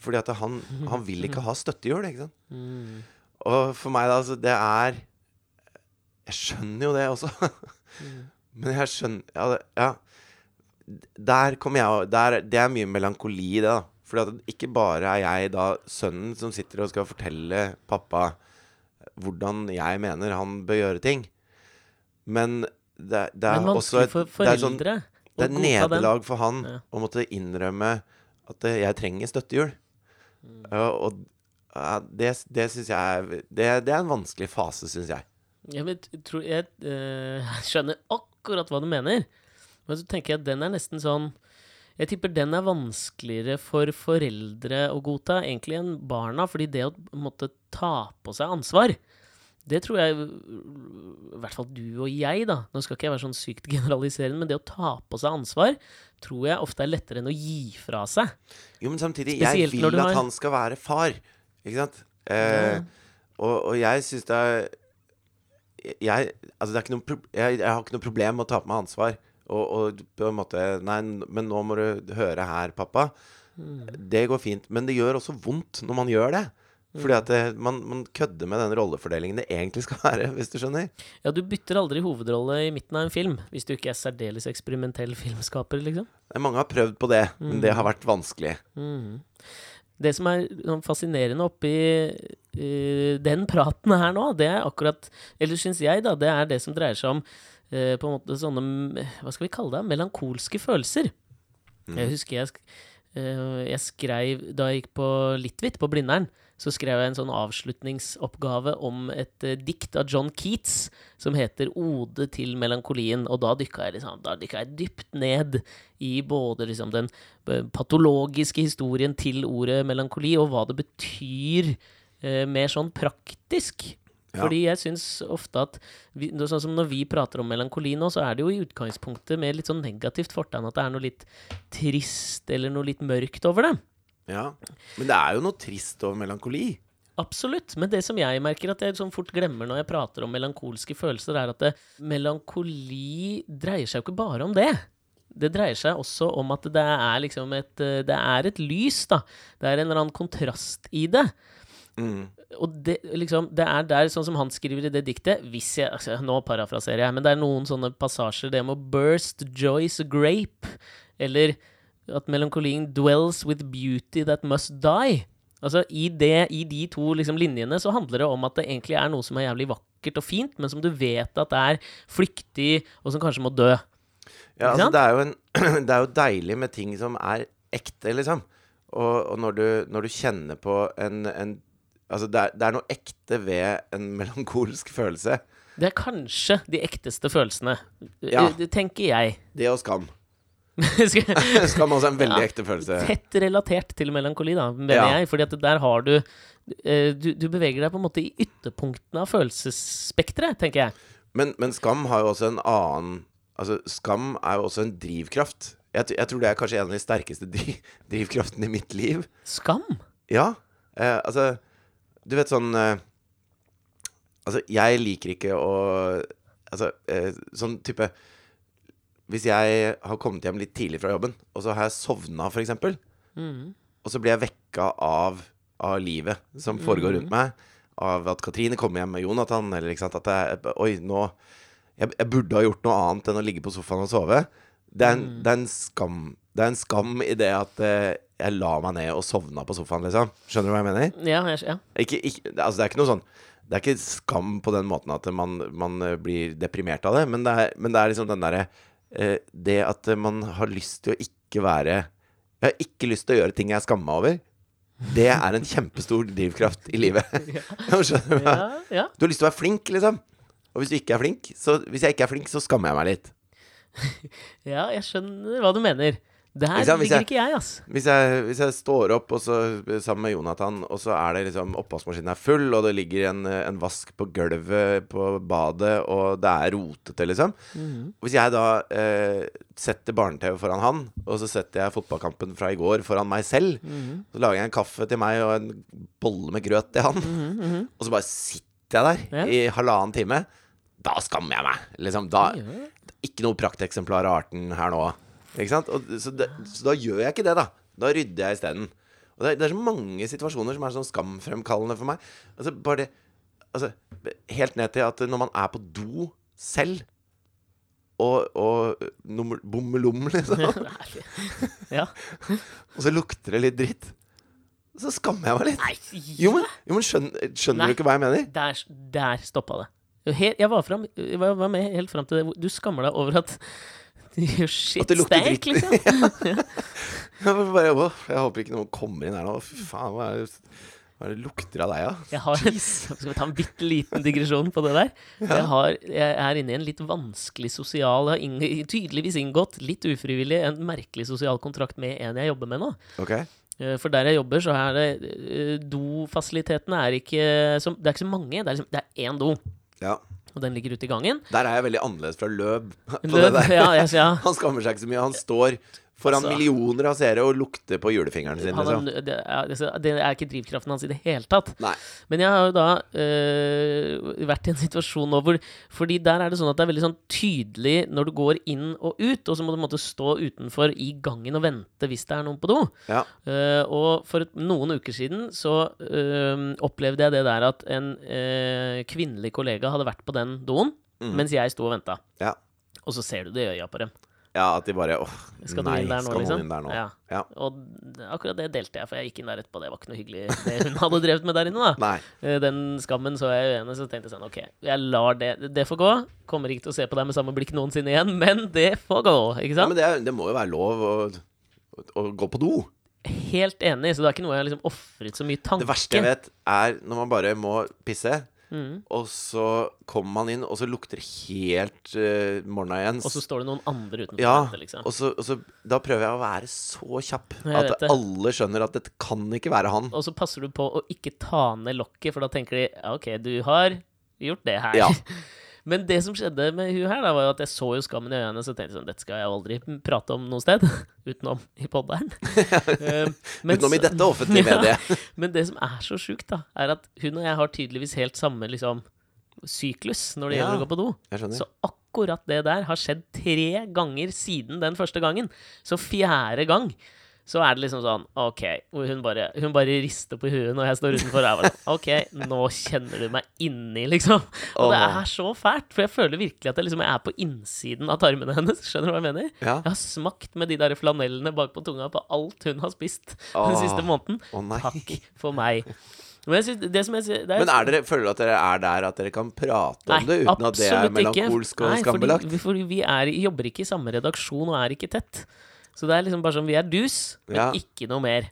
Fordi at han, han vil ikke ha støttehjul, ikke sant.
Mm.
Og for meg, da, altså, det er Jeg skjønner jo det også. Men jeg skjønner Ja. det- ja. Der kommer jeg der, Det er mye melankoli i det, da. For ikke bare er jeg da sønnen som sitter og skal fortelle pappa hvordan jeg mener han bør gjøre ting. Men det, det er
Men
også et,
for
det er sånn,
foreldre
det er
å
nederlag for han
Ja.
å måtte innrømme at eh, jeg trenger støttehjul.
Mm.
Og det, det syns jeg det, det er en vanskelig fase, syns jeg.
Jeg, vet, tror, jeg eh, skjønner akkurat hva du mener. Men så tenker jeg at den er nesten sånn Jeg tipper den er vanskeligere for foreldre å godta egentlig enn barna. Fordi det å måtte ta på seg ansvar, det tror jeg I hvert fall du og jeg, da. Nå skal ikke jeg være sånn sykt generaliserende, men det å ta på seg ansvar tror jeg ofte er lettere enn å gi fra seg.
Jo, men samtidig,
Spesielt
jeg vil at
har-
han skal være far. Ikke sant? Eh, og, og jeg syns det er jeg, altså det er ikke noe, jeg, jeg har ikke noe problem med å ta på meg ansvar. Og, og på en måte Nei, men nå må du høre her, pappa.
Mm.
Det går fint. Men det gjør også vondt når man gjør det. Fordi at det, man, man kødder med den rollefordelingen det egentlig skal være, hvis du skjønner.
Ja, du bytter aldri hovedrolle i midten av en film, hvis du ikke er særdeles eksperimentell filmskaper, liksom.
Mange har prøvd på det, men det har vært vanskelig.
Mm. Det som er sånn fascinerende oppi uh, den praten her nå, det er akkurat Eller syns jeg, da, det er det som dreier seg om uh, på en måte sånne mm, Hva skal vi kalle det? Melankolske følelser. Jeg husker jeg, eh, jeg skrev Da jeg gikk på Litvit, på Blindern, så skrev jeg en sånn avslutningsoppgave om et eh, dikt av John Keats som heter 'Ode til melankolien'. Og da dykka jeg, liksom, da dykka jeg dypt ned i både liksom, den eh, patologiske historien til ordet melankoli, og hva det betyr eh, mer sånn praktisk.
Ja.
Fordi jeg syns ofte at vi, Sånn som når vi prater om melankoli nå, så er det jo i utgangspunktet med litt sånn negativt fortegn at det er noe litt trist eller noe litt mørkt over det.
Ja. Men det er jo noe trist over melankoli.
Absolutt. Men det som jeg merker at jeg sånn fort glemmer når jeg prater om melankolske følelser, er at det, melankoli dreier seg jo ikke bare om det. Det dreier seg også om at det er liksom et Det er et lys, da. Det er en eller annen kontrast i det.
Mm.
Og det, liksom, det er der, sånn som han skriver i det diktet hvis jeg, altså, Nå parafraserer jeg, men det er noen sånne passasjer. Det med å burst joy's grape. Eller at melankolien dwells with beauty that must die. Altså, i, det, I de to liksom, linjene så handler det om at det egentlig er noe som er jævlig vakkert og fint, men som du vet at er flyktig, og som kanskje må dø.
Ja, altså det er, en, det er jo deilig med ting som er ekte, liksom. Og, og når, du, når du kjenner på en, en Altså, det er, det er noe ekte ved en melankolsk følelse.
Det er kanskje de ekteste følelsene,
Ja.
tenker jeg.
Det og skam.
Skal-
også er en veldig
Ja.
ekte følelse.
tett relatert til melankoli, da, mener
Ja.
jeg. Fordi at der har du eh, du, du beveger deg på en måte i ytterpunktene av følelsesspekteret, tenker jeg.
Men, men skam har jo også en annen Altså, skam er jo også en drivkraft. Jeg, jeg tror det er kanskje en av de sterkeste dri drivkraftene i mitt liv.
Skam?
Ja. Eh, altså Du vet sånn eh, Altså, jeg liker ikke å Altså, eh, sånn type Hvis jeg har kommet hjem litt tidlig fra jobben, og så har jeg sovna, eksempel,
Mm.
og så blir jeg vekka av, av livet som foregår rundt meg, av at Katrine kommer hjem med Jonathan, eller ikke sant At jeg Oi, nå jeg, jeg burde ha gjort noe annet enn å ligge på sofaen og sove. Det er en, det er en skam Det er en skam i det at uh, jeg la meg ned og sovna på sofaen, liksom. Skjønner du hva jeg mener?
Ja, jeg, ja.
Ikke, ikke, altså det er ikke noe sånn Det er ikke skam på den måten at man, man eh, blir deprimert av det, men det er, men det er liksom den derre Det at man har lyst til å ikke være Jeg har ikke lyst til å gjøre ting jeg skammer meg over. Det er en kjempestor drivkraft i livet.
Ja.
Du har lyst til å være flink, liksom. Og hvis du ikke er flink, så hvis jeg ikke er flink, så skammer jeg meg litt.
ja, jeg skjønner hva du mener. Der
her
ligger ikke jeg, ass.
Hvis jeg, hvis jeg står opp og så, sammen med Jonathan, og så er det liksom oppvaskmaskinen er full, og det ligger en, en vask på gulvet på badet, og det er rotete, liksom. Hvis jeg da eh, setter barne-TV foran han, og så setter jeg fotballkampen fra i går foran meg selv, så lager jeg en kaffe til meg og en bolle med grøt til han, og så bare sitter jeg der
Ja.
i halvannen time, da skammer jeg meg. Liksom, da, ikke noe prakteksemplar av arten her nå. Ikke sant? Og, så, det, så da gjør jeg ikke det, da. Da rydder jeg isteden. Og det er, det er så mange situasjoner som er sånn skamfremkallende for meg. Altså, bare det altså, Helt ned til at når man er på do selv, og, og bommelom, liksom,
ja.
og så lukter det litt dritt, så skammer jeg meg litt.
Nei,
Jo, men, jo, men skjønner, skjønner
Nei.
du ikke hva jeg mener?
Der, der stoppa det. Jeg var, frem, jeg var var med helt fram til det. Du skammer deg over at Shit
At det lukter dritt.
liksom.
Bare, jeg håper ikke noen kommer inn her nå. Fy faen, hva er det, hva er det lukter av deg, da?
Jeg har skal vi ta en bitte liten digresjon på det der? Jeg, har, jeg er inne i en litt vanskelig sosial Jeg har tydeligvis inngått, litt ufrivillig, en merkelig sosial kontrakt med en jeg jobber med nå.
Ok?
Eh, For der jeg jobber, så er det eh, Dofasilitetene er ikke så, Det er ikke så mange. Det er, liksom, det er én do,
Ja.
Og den ligger ute i gangen.
Der er jeg veldig annerledes fra Løb. På
Løp,
det der.
ja, yes, ja.
Han skammer seg ikke så mye. Han står foran
Altså-
millioner av seere og lukter på julefingeren sin. Liksom.
det, er, det er ikke drivkraften hans i det hele tatt.
Nei.
Men jeg har jo da øh, vært i en situasjon nå hvor Fordi der er det sånn at det er veldig sånn tydelig når du går inn og ut, og så må du måtte stå utenfor i gangen og vente hvis det er noen på do.
Ja.
Uh, og for noen uker siden så øh, opplevde jeg det der at en øh, kvinnelig kollega hadde vært på den doen mens jeg sto og venta.
Ja.
Og så ser du det i øya på dem.
Ja, at de bare åh,
Skal
nei,
inn der nå,
skal
liksom?
noen inn der nå?
Ja.
Ja.
Og akkurat det delte jeg, for jeg gikk inn der etterpå. Det var ikke noe hyggelig, det hun hadde drevet med der inne. da
Nei.
Eh, Den skammen så jeg uenig, så tenkte jeg sånn OK, jeg lar det Det får gå. Kommer ikke til å se på deg med samme blikk noensinne igjen, men det får gå. Ikke sant?
Ja, men det, det må jo være lov å, å gå på do.
Helt enig, så det er ikke noe jeg har liksom ofret så mye tanke.
Det verste jeg vet, er når man bare må pisse,
Mhm.
og så kommer man inn, og så lukter det helt uh, morgena igjen.
Og så står det noen andre utenfor.
Ja,
dette, liksom.
og så, og så Da prøver jeg å være så kjapp at alle skjønner at dette kan ikke være han.
Og så passer du på å ikke ta ned lokket, for da tenker de ja, OK, du har gjort det her.
Ja.
Men det som skjedde med hun her, da, var jo at jeg så jo skammen i øynene, så tenkte jeg sånn Dette skal jeg aldri prate om noe sted. Utenom i podderen. Eh, men
Utenom i dette offentlige
Ja.
mediet.
Men det som er så sjukt, da, er at hun og jeg har tydeligvis helt samme liksom syklus når det
Ja.
gjelder å gå på do. Så akkurat det der har skjedd tre ganger siden den første gangen. Så fjerde gang så er det liksom sånn OK. Hun bare, hun bare rister på huet når jeg står utenfor. Jeg sånn, OK, nå kjenner du meg inni, liksom. Og det er så fælt, for jeg føler virkelig at jeg, liksom, er på innsiden av tarmene hennes. Skjønner du hva jeg mener?
Ja.
Jeg har smakt med de der flanellene bak på tunga på alt hun har spist den siste måneden.
Å nei.
Takk for meg. Men, synes, er,
Men er dere, føler dere at dere er der at dere kan prate om
Nei,
det uten at det er melankolsk og
Nei,
skambelagt?
Fordi, fordi vi er, jobber ikke i samme redaksjon og er ikke tett. Så det er liksom bare sånn Vi er dus, men
Ja.
ikke noe mer.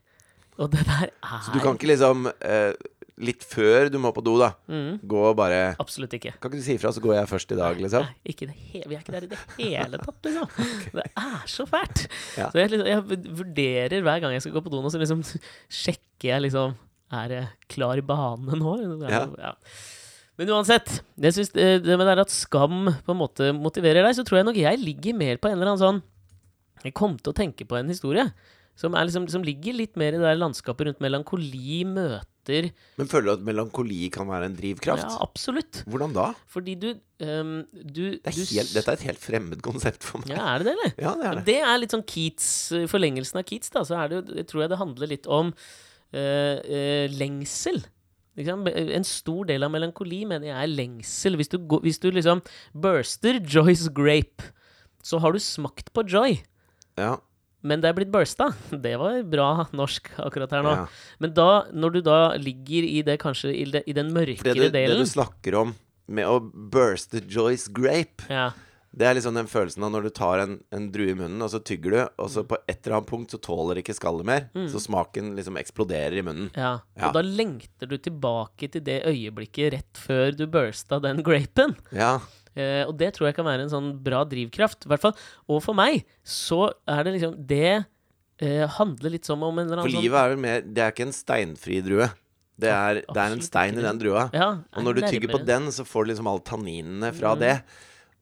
Og det der er
Så du kan ikke liksom eh, Litt før du må på do, da,
Mm.
gå og bare
Absolutt ikke.
Kan ikke du si ifra, så går jeg først i dag, liksom?
Nei, ikke det he vi er ikke der i det hele tatt, liksom. Det er så fælt.
Ja.
Så jeg, liksom, jeg vurderer hver gang jeg skal gå på do nå, så liksom sjekker jeg liksom Er jeg klar i bane nå?
Ja.
Ja. Men uansett, jeg synes det, det med det er at skam på en måte motiverer deg, så tror jeg nok jeg ligger mer på en eller annen sånn Jeg kom til å tenke på en historie som, er liksom, som ligger litt mer i det der landskapet rundt melankoli, møter
Men føler du at melankoli kan være en drivkraft?
Ja, absolutt.
Hvordan da?
Fordi du, um, du,
Det er
du
helt, dette er et helt fremmed konsept for meg.
Ja, er det det, eller?
Ja, det er det.
Det er litt sånn Keats, forlengelsen av Keats, da, så er det jo, jeg tror jeg det handler litt om uh, uh, lengsel. En stor del av melankoli mener jeg er lengsel. Hvis du, hvis du liksom burster Joy's grape, så har du smakt på joy.
Ja,
Men det er blitt bursta. Det var bra norsk akkurat her nå.
ja.
Men da, når du da ligger i det kanskje i, det, i den mørkere
det, du, det du snakker om med å burste Joyce Grape,
ja.
Det er liksom den følelsen av når du tar en, en drue i munnen, og så tygger du, og så på et eller annet punkt så tåler ikke skallet mer. Så smaken liksom eksploderer i munnen.
Ja.
Ja.
Og da lengter du tilbake til det øyeblikket rett før du bursta den grapen.
Ja.
Eh, og det tror jeg kan være en sånn bra drivkraft. I hvert fall. Og for meg så er det liksom Det eh, handler litt som om en eller annen
For
annen
livet er vel mer Det er ikke en steinfri drue. Det er, det er en stein i den drua.
Ja,
Og når du
er
tygger på den, så får du liksom alle tanninene fra
Mm.
det.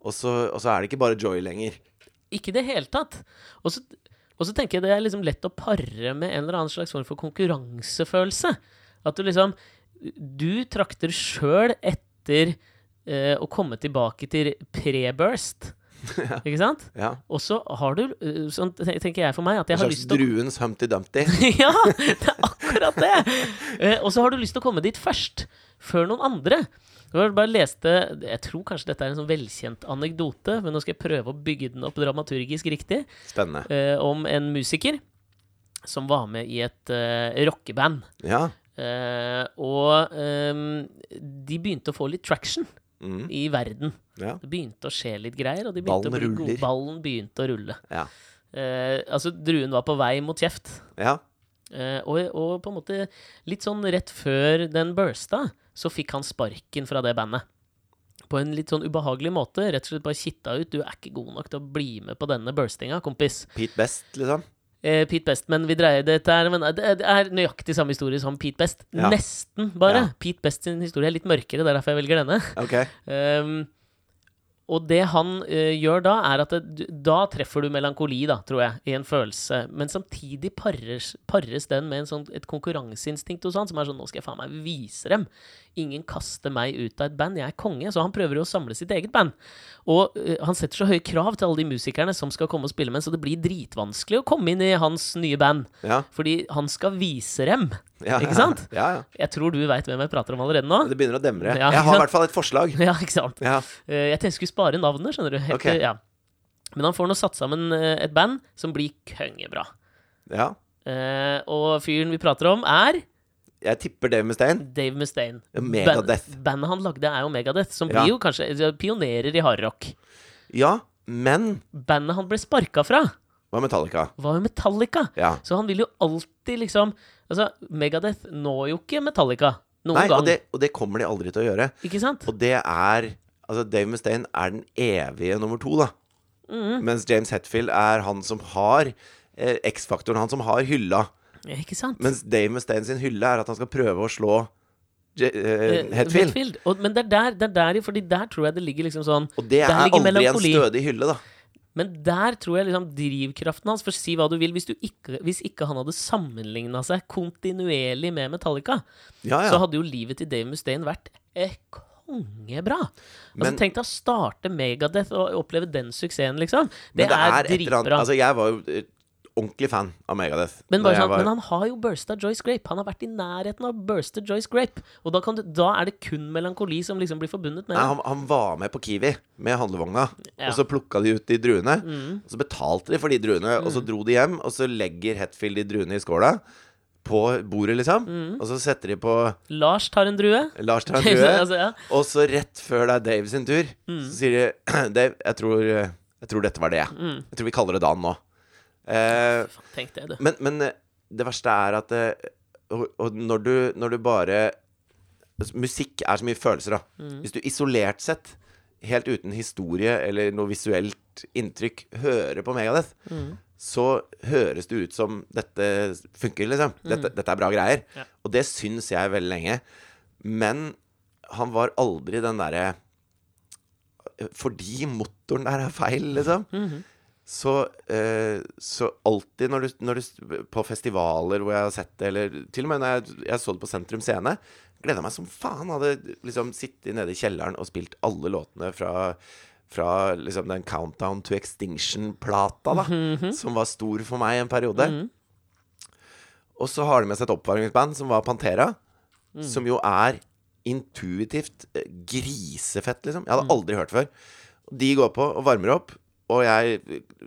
Og så, og så er det ikke bare joy lenger.
Ikke i det hele tatt. Og så, og så tenker jeg det er liksom lett å pare med en eller annen slags form for konkurransefølelse. At du liksom Du trakter sjøl etter eh, å komme tilbake til pre-burst. Ikke sant?
Ja.
Og så har du, eh, sånn tenker jeg for meg, at jeg har lyst til å
druens Humpty Dumpty.
ja, det er akkurat det! Eh, og så har du lyst til å komme dit først, før noen andre. Jeg bare leste Jeg tror kanskje dette er en sånn velkjent anekdote, men nå skal jeg prøve å bygge den opp dramaturgisk riktig.
Spennende.
Eh, om en musiker som var med i et eh, rockeband.
Ja.
Eh, og ehm, de begynte å få litt traction
Mm.
i verden.
Ja.
Det begynte å skje litt greier, og
Ballen
gode. Ballen begynte å rulle.
Ja.
Eh, altså, druen var på vei mot kjeft.
ja.
Eh, og, og på en måte litt sånn rett før den bursta, så fikk han sparken fra det bandet. På en litt sånn ubehagelig måte. Rett og slett bare kitta ut. Du er ikke god nok til å bli med på denne burstinga, kompis.
Pete Best, liksom.
Eh, Pete Best, men vi dreier dette her men det er nøyaktig samme historie som Pete Best.
Ja.
Nesten, bare.
Ja.
Pete Best sin historie er litt mørkere, det er derfor jeg velger denne.
Okay.
Um, og det han uh, gjør da, er at det, da treffer du melankoli, da, tror jeg, i en følelse. Men samtidig pares, pares den med en sånn, et konkurranseinstinkt hos han, som er sånn Nå skal jeg faen meg vise dem. Ingen kaster meg ut av et band. Jeg er konge. Så han prøver jo å samle sitt eget band. Og uh, han setter så høye krav til alle de musikerne som skal komme og spille med, så det blir dritvanskelig å komme inn i hans nye band.
Ja.
Fordi han skal vise dem.
ja.
Ikke sant?
Ja, ja.
Jeg tror du veit hvem jeg prater om allerede nå.
Det begynner å demre. Jeg har i hvert fall et forslag.
Ja, ikke sant? Eh, Jeg tenkte jeg skulle spare navnet, skjønner du. Helt,
Ok.
ja. Men han får nå satt sammen eh, et band som blir kongebra.
ja.
Uh, og fyren vi prater om, er
Jeg tipper Dave Mustaine.
Dave Mustaine.
Megadeth.
Band, bandet han lagde, er jo Megadeth, som
Ja.
blir jo kanskje pionerer i hardrock.
Ja, men
Bandet han ble sparka fra,
var Metallica?
var jo Metallica.
Ja.
Så han vil jo alltid liksom Altså, Megadeth når jo ikke Metallica noen
Nei,
gang.
og det, og det kommer de aldri til å gjøre.
Ikke sant?
Og det er Altså, Dave Mustaine er den evige nummer to, da.
Mhm.
Mens James Hetfield er han som har eh, X-faktoren, han som har hylla.
Ja, Ikke sant?
Mens Dave Mustaine sin hylle er at han skal prøve å slå J uh,
Hetfield.
Hetfield.
Og, men det er der, det er der Fordi der tror jeg det ligger liksom sånn
Og det er aldri en stødig hylle, da.
Men der tror jeg liksom drivkraften hans For si hva du vil, hvis, du ikke, hvis ikke han hadde sammenligna seg kontinuerlig med Metallica,
Ja,
så hadde jo livet til Dave Mustaine vært eh, kongebra. Altså,
Men-
tenk deg å starte Megadeth og oppleve den suksessen, liksom. Det,
det
er,
er dritbra. annet. Altså, jeg var jo ordentlig fan av Megadeth.
men, sånn,
var-
men han har jo bursta Joyce Grape. Han har vært i nærheten av å burste Joyce Grape. Og da, kan du, da er det kun melankoli som liksom blir forbundet med
Nei, han, han var med på Kiwi med handlevogna,
Ja.
og så plukka de ut de druene.
Mm.
Og så betalte de for de druene, og så dro de hjem, og så legger Hetfield de druene i skåla. På bordet, liksom.
Mm.
Og så setter de på
Lars tar en drue.
Lars tar en drue.
altså, ja.
Og så rett før det er Dave sin tur,
Mm.
så sier de Dave, jeg tror, jeg tror dette var det.
Mm.
Jeg tror vi kaller det Dan nå. Eh,
Tenk det, du.
men, men eh, det verste er at eh, og, og når, du, når du bare altså, Musikk er så mye følelser, da.
Mm.
Hvis du isolert sett, helt uten historie eller noe visuelt inntrykk, hører på Megadeth,
Mm.
så høres det ut som dette funker, liksom. Dette, dette er bra greier.
Ja.
Og det syns jeg veldig lenge. Men han var aldri den derre Fordi motoren der er feil, liksom.
Mhm.
Så, eh, så alltid når du, når du På festivaler hvor jeg har sett det, eller til og med når jeg, jeg så det på Sentrum Scene, gleda meg som faen. Hadde liksom sittet nede i kjelleren og spilt alle låtene fra fra liksom den Countdown to Extinction-plata, da. Som var stor for meg en periode.
Mhm.
Og så har de med seg et oppvarmingsband som var Pantera.
Mm.
Som jo er intuitivt eh, grisefett, liksom. Jeg hadde aldri hørt før. De går på og varmer opp, og jeg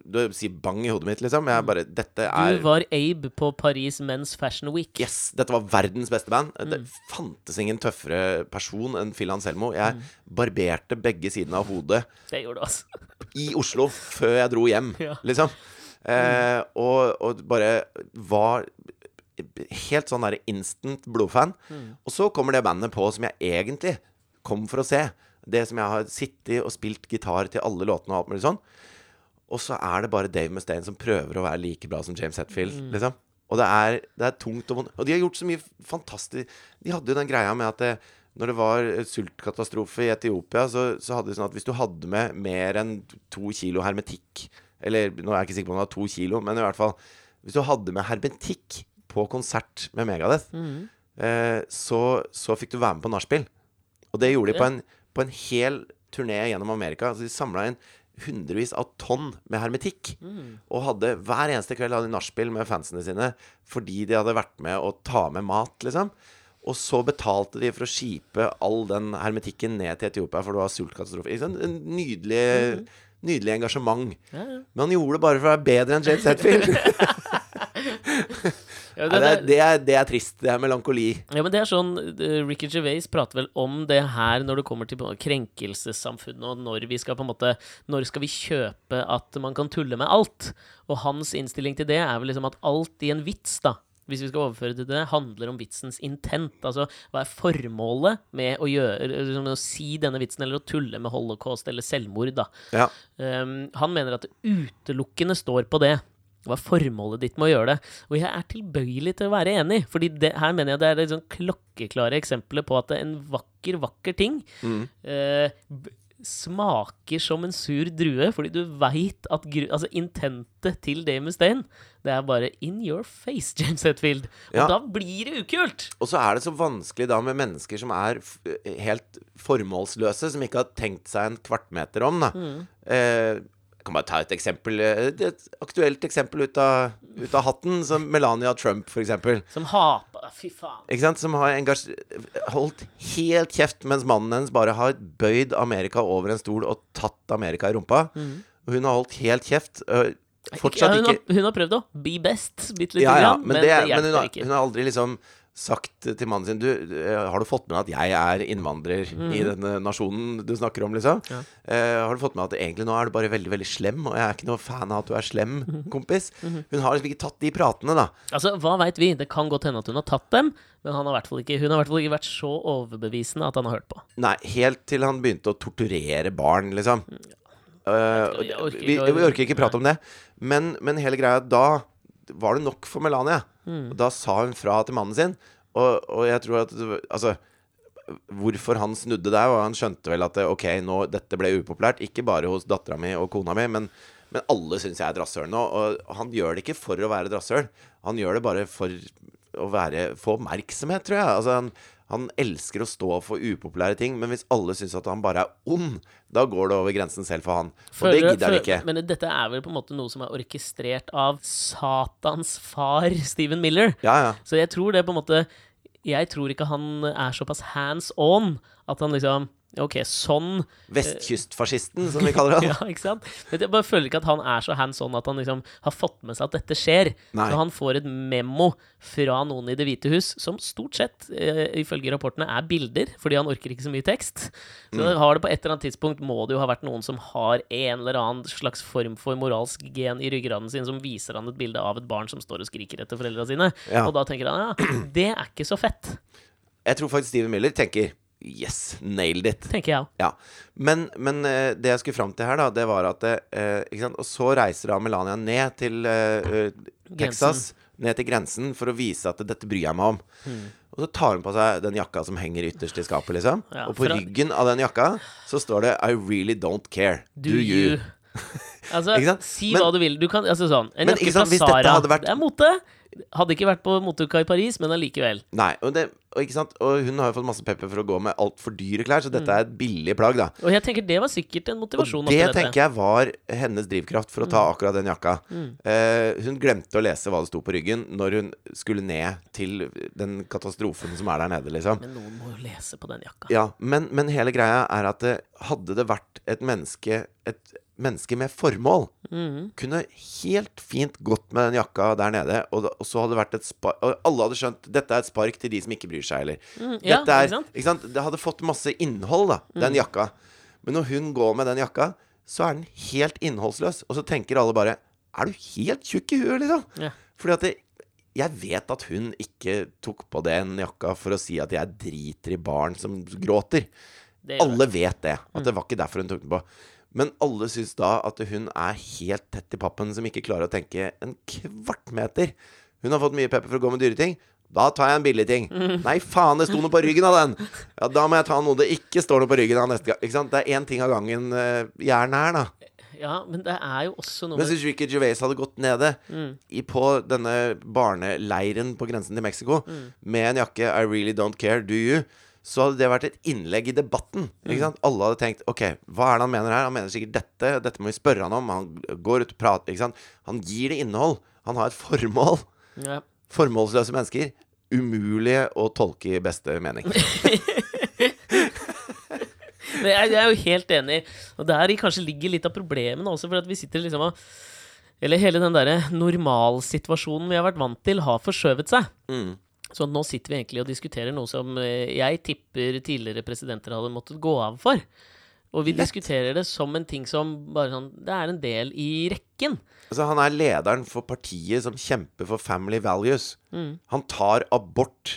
Du sier bang i hodet mitt, liksom. Jeg bare Dette er
Du var Abe på Paris Men's Fashion Week.
Yes! Dette var verdens beste band. Det
Mm.
fantes ingen tøffere person enn Phil Anselmo. Jeg barberte begge sidene av hodet
Det gjorde du, altså.
i Oslo før jeg dro hjem,
Ja.
liksom. Eh, og, og bare var helt sånn der instant blodfan. Og så kommer det bandet på som jeg egentlig kom for å se. Det som jeg har sittet og spilt gitar til alle låtene og alt mulig sånn. Og så er det bare Dave Mustaine som prøver å være like bra som James Hetfield, liksom. Og det er, det er tungt og. Og de har gjort så mye fantastisk De hadde jo den greia med at det, når det var sultkatastrofe i Etiopia, så, så hadde de sånn at hvis du hadde med mer enn to kilo hermetikk Eller nå er jeg ikke sikker på om det var to kilo, men i hvert fall Hvis du hadde med hermetikk på konsert med Megadeth, eh, så, så fikk du være med på nachspiel. Og det gjorde de på en, på en hel turné gjennom Amerika. Altså de samla inn hundrevis av tonn med hermetikk. Og hadde hver eneste kveld hadde de nachspiel med fansene sine fordi de hadde vært med å ta med mat, liksom. Og så betalte de for å skipe all den hermetikken ned til Etiopia, for det var sultkatastrofe. Ikke sant? En nydelig, nydelig engasjement.
Ja, ja.
Men han gjorde det bare for å være bedre enn James Hetfield.
Ja,
det, det, det, er, det er trist. Det er melankoli.
Ja, men det er sånn eh, Ricky Gervais prater vel om det her når det kommer til krenkelsessamfunnet, og når vi skal på en måte Når skal vi kjøpe at man kan tulle med alt? Og hans innstilling til det er vel liksom at alt i en vits, da hvis vi skal overføre det til det, handler om vitsens intent. Altså hva er formålet med å gjøre liksom, å si denne vitsen, eller å tulle med holocaust eller selvmord, da.
Ja.
Um, han mener at det utelukkende står på det. Hva er formålet ditt med å gjøre det? Og jeg er tilbøyelig til å være enig, Fordi det, her mener jeg det er det sånn klokkeklare eksempler på at en vakker, vakker ting eh, b- smaker som en sur drue, fordi du veit at altså intentet til Dave Mustaine det er bare in your face, James Hetfield. Og
Ja.
da blir det ukult!
Og så er det så vanskelig da med mennesker som er f helt formålsløse, som ikke har tenkt seg en kvartmeter om, da. Eh, jeg kan bare ta et eksempel eh, Et aktuelt eksempel ut av, ut av hatten, som Melania Trump, eksempel.
Som har Fy faen.
Ikke sant? Som har holdt helt kjeft mens mannen hennes bare har bøyd Amerika over en stol og tatt Amerika i rumpa. Mm. hun har holdt helt kjeft. Fortsatt ikke,
ja, hun, har, hun har prøvd å be best, bitte lite
ja, ja,
grann,
men,
men
det,
det,
men hun, har, hun har aldri liksom sagt til mannen sin Du, eh, har du fått med at jeg er innvandrer i denne nasjonen du snakker om, liksom?
Ja.
Eh, har du fått med at egentlig nå er du bare veldig, veldig slem, og jeg er ikke noe fan av at du er slem, kompis? Hun har liksom ikke tatt de pratene, da.
Altså, Hva veit vi? Det kan godt hende at hun har tatt dem, men han har ikke, hun har i hvert fall ikke vært så overbevisende at han har hørt på.
Nei, helt til han begynte å torturere barn, liksom.
Ja. Uh,
vi, vi orker ikke prate om det. Men, men hele greia Da var det nok for Melania. Og da sa hun fra til mannen sin. Og, og jeg tror at Altså Hvorfor han snudde der, og han skjønte vel at ok, nå, dette ble upopulært. Ikke bare hos dattera mi og kona mi, men, men alle syns jeg er et rasshøl nå. Og han gjør det ikke for å være et rasshøl. Han gjør det bare for å være, få oppmerksomhet, tror jeg. Altså, han, han elsker å stå for upopulære ting, men hvis alle syns at han bare er ond, da går det over grensen selv for han. Og det gidder han ikke.
Men dette er vel på en måte noe som er orkestrert av Satans far, Stephen Miller.
Ja, ja.
Så jeg tror det på en måte Jeg tror ikke han er såpass hands on at han liksom Ok, sånn
Vestkystfascisten, som vi kaller han.
Ja, ikke sant? Men jeg bare føler ikke at han er så hands on at han liksom har fått med seg at dette skjer.
Nei.
Så han får et memo fra noen i Det hvite hus, som stort sett, eh, ifølge rapportene, er bilder, fordi han orker ikke så mye tekst. Så
Mm.
har det på et eller annet tidspunkt må det jo ha vært noen som har en eller annen slags form for moralsk gen i ryggraden sin, som viser han et bilde av et barn som står og skriker etter foreldra sine.
Ja.
Og da tenker han ja, det er ikke så fett.
Jeg tror faktisk Steven Miller tenker Yes, nailed it.
Tenker jeg.
Ja. Men, men eh, det jeg skulle fram til her, da, det var at eh? Og så reiser da Melania ned til eh, eh, Texas, ned til grensen, for å vise at dette bryr jeg meg om. Og så tar hun på seg den jakka som henger ytterst i skapet, liksom.
Ja,
og på ryggen av den jakka så står det I really don't care.
Do, you. Altså,
Ikke sant?
si
Men-
hva du vil. Du kan, altså sånn, en
Men
jakke fra Sara.
vært-
Det er mote. Hadde ikke vært på moteuka i Paris, men allikevel.
Nei. Og, det, og, og hun har jo fått masse pepper for å gå med altfor dyre klær, så dette er et billig plagg, da.
Og jeg tenker det var sikkert en motivasjon.
Og
det dette.
tenker jeg var hennes drivkraft for å ta akkurat den jakka. Eh, hun glemte å lese hva det sto på ryggen når hun skulle ned til den katastrofen som er der nede, liksom.
Men noen må jo lese på den jakka.
Ja, men, men hele greia er at det, hadde det vært et menneske Et menneske med formål
mm.
kunne helt fint gått med den jakka der nede, og, og så hadde det vært et spark Og alle hadde skjønt dette er et spark til de som ikke bryr seg, eller
Mm, ja,
dette er,
ikke sant? Mm.
Det hadde fått masse innhold, da, den jakka. Men når hun går med den jakka, så er den helt innholdsløs. Og så tenker alle bare Er du helt tjukk i huet, liksom?
Ja.
Fordi at det, jeg vet at hun ikke tok på den jakka for å si at jeg driter i barn som gråter. Alle vet det. At det var ikke derfor hun tok den på. Men alle syns da at hun er helt tett i pappen, som ikke klarer å tenke en kvart meter. Hun har fått mye pepper for å gå med dyre ting. Da tar jeg en billig ting. Nei, faen, det sto noe på ryggen av den! Ja, Da må jeg ta noe det ikke står noe på ryggen av neste gang. Ikke sant? Det er én ting av gangen uh, jernet er, da.
Ja, men det er jo også noe
Men hvis Ricky Gervais hadde gått nede
Mm.
i, på denne barneleiren på grensen til Mexico
Mm.
med en jakke 'I really don't care, do you', så hadde det vært et innlegg i debatten.
Mm.
Alle hadde tenkt 'OK, hva er det han mener her?' Han mener sikkert dette. Dette må vi spørre han om. Han går ut og prater. Ikke sant? Han gir det innhold. Han har et formål.
ja.
Formålsløse mennesker. Umulige å tolke i beste mening.
Men jeg, jeg er jo helt enig. Og der kanskje ligger litt av problemene også, for at vi sitter liksom og Eller hele den derre normalsituasjonen vi har vært vant til, har forskjøvet seg.
Mm.
Så nå sitter vi egentlig og diskuterer noe som eh, jeg tipper tidligere presidenter hadde måttet gå av for. Og vi
Lett.
diskuterer det som en ting som bare sånn Det er en del i rekken.
Altså, han er lederen for partiet som kjemper for family values.
Mm.
Han tar abort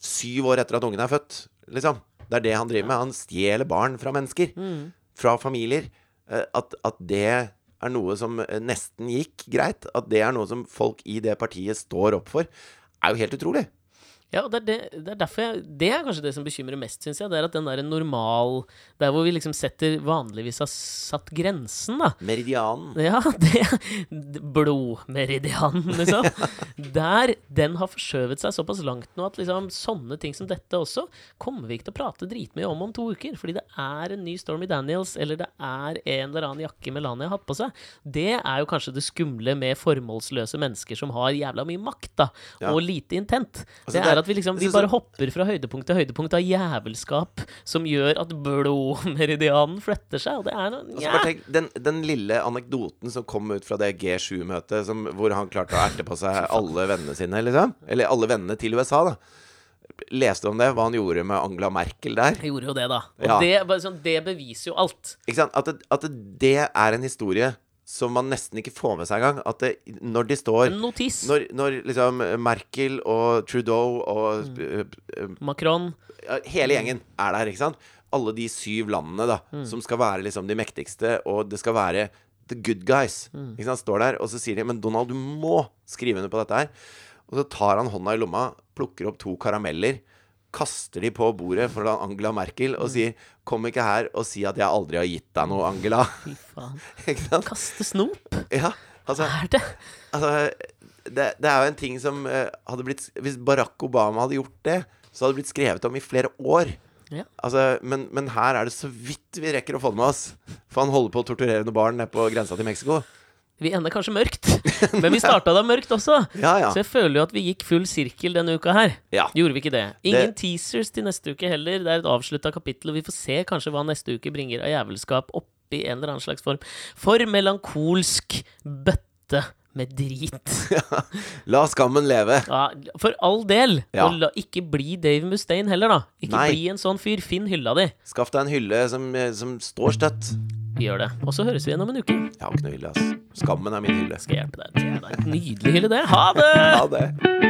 syv år etter at ungen er født, liksom. Det er det han driver med. Han stjeler barn fra mennesker.
Mm.
Fra familier. Eh, At, at det er noe som eh, nesten gikk greit, at det er noe som folk i det partiet står opp for, er jo helt utrolig.
Ja, det er, det, det er derfor jeg Det er kanskje det som bekymrer mest, syns jeg. Det er at den der normal Der hvor vi liksom setter Vanligvis har satt grensen, da.
Meridianen.
Ja, det Blodmeridianen, liksom. Der den har forskjøvet seg såpass langt nå at liksom sånne ting som dette også kommer vi ikke til å prate dritmye om om to uker. Fordi det er en ny Stormy Daniels, eller det er en eller annen jakke Melania har hatt på seg. Det er jo kanskje det skumle med formålsløse mennesker som har jævla mye makt, da.
Ja.
Og lite intent.
Altså,
det
er
at vi liksom Vi bare hopper fra høydepunkt til høydepunkt av jævelskap som gjør at blodmeridianen fletter seg, og det er noe
Altså,
ja.
tenk, den, den lille anekdoten som kom ut fra det G7-møtet, hvor han klarte å erte på seg alle vennene sine, liksom. Eller alle vennene til USA, da. Leste om det? Hva han gjorde med Angela Merkel der?
Jeg gjorde jo det, da. Og
Ja.
det, sånn, det beviser jo alt.
Ikke sant? At det, at det er en historie som man nesten ikke får med seg engang. At det, når de står
En
når, når liksom Merkel og Trudeau og
Mm.
øh,
Macron.
Hele gjengen er der, ikke sant? Alle de syv landene da som skal være liksom de mektigste, og det skal være the good guys. Ikke sant? Står der, og så sier de Men Donald, du må skrive under på dette her. Og så tar han hånda i lomma, plukker opp to karameller, kaster de på bordet for Angela Merkel og sier Kom ikke her og si at jeg aldri har gitt deg noe, Angela.
Fy faen. Kaste snop?
Ja, altså,
Er det?
altså det, det er jo en ting som eh, hadde blitt Hvis Barack Obama hadde gjort det, så hadde det blitt skrevet om i flere år.
Ja.
Altså, men, men her er det så vidt vi rekker å få det med oss. For han holder på å torturere noen barn nede på grensa til Mexico.
Vi ender kanskje mørkt, men vi starta da mørkt også.
Ja, ja.
Så jeg føler jo at vi gikk full sirkel denne uka her.
Ja.
Gjorde vi ikke det? Ingen
Det-
teasers til neste uke heller. Det er et avslutta kapittel, og vi får se kanskje hva neste uke bringer av jævelskap oppi en eller annen slags form for melankolsk bøtte med drit.
La skammen leve.
Ja, for all del.
Ja.
Og la, ikke bli Dave Mustaine heller, da. Ikke
Nei.
bli en sånn fyr. Finn hylla di.
Skaff deg en hylle som, eh, som står støtt.
Vi gjør det. Og så høres vi igjen om en uke.
Jeg har ikke noe hylle, ass. Skammen er min hylle.
Skal jeg hjelpe deg. Det er en nydelig hylle, det. Ha det!
Ha det.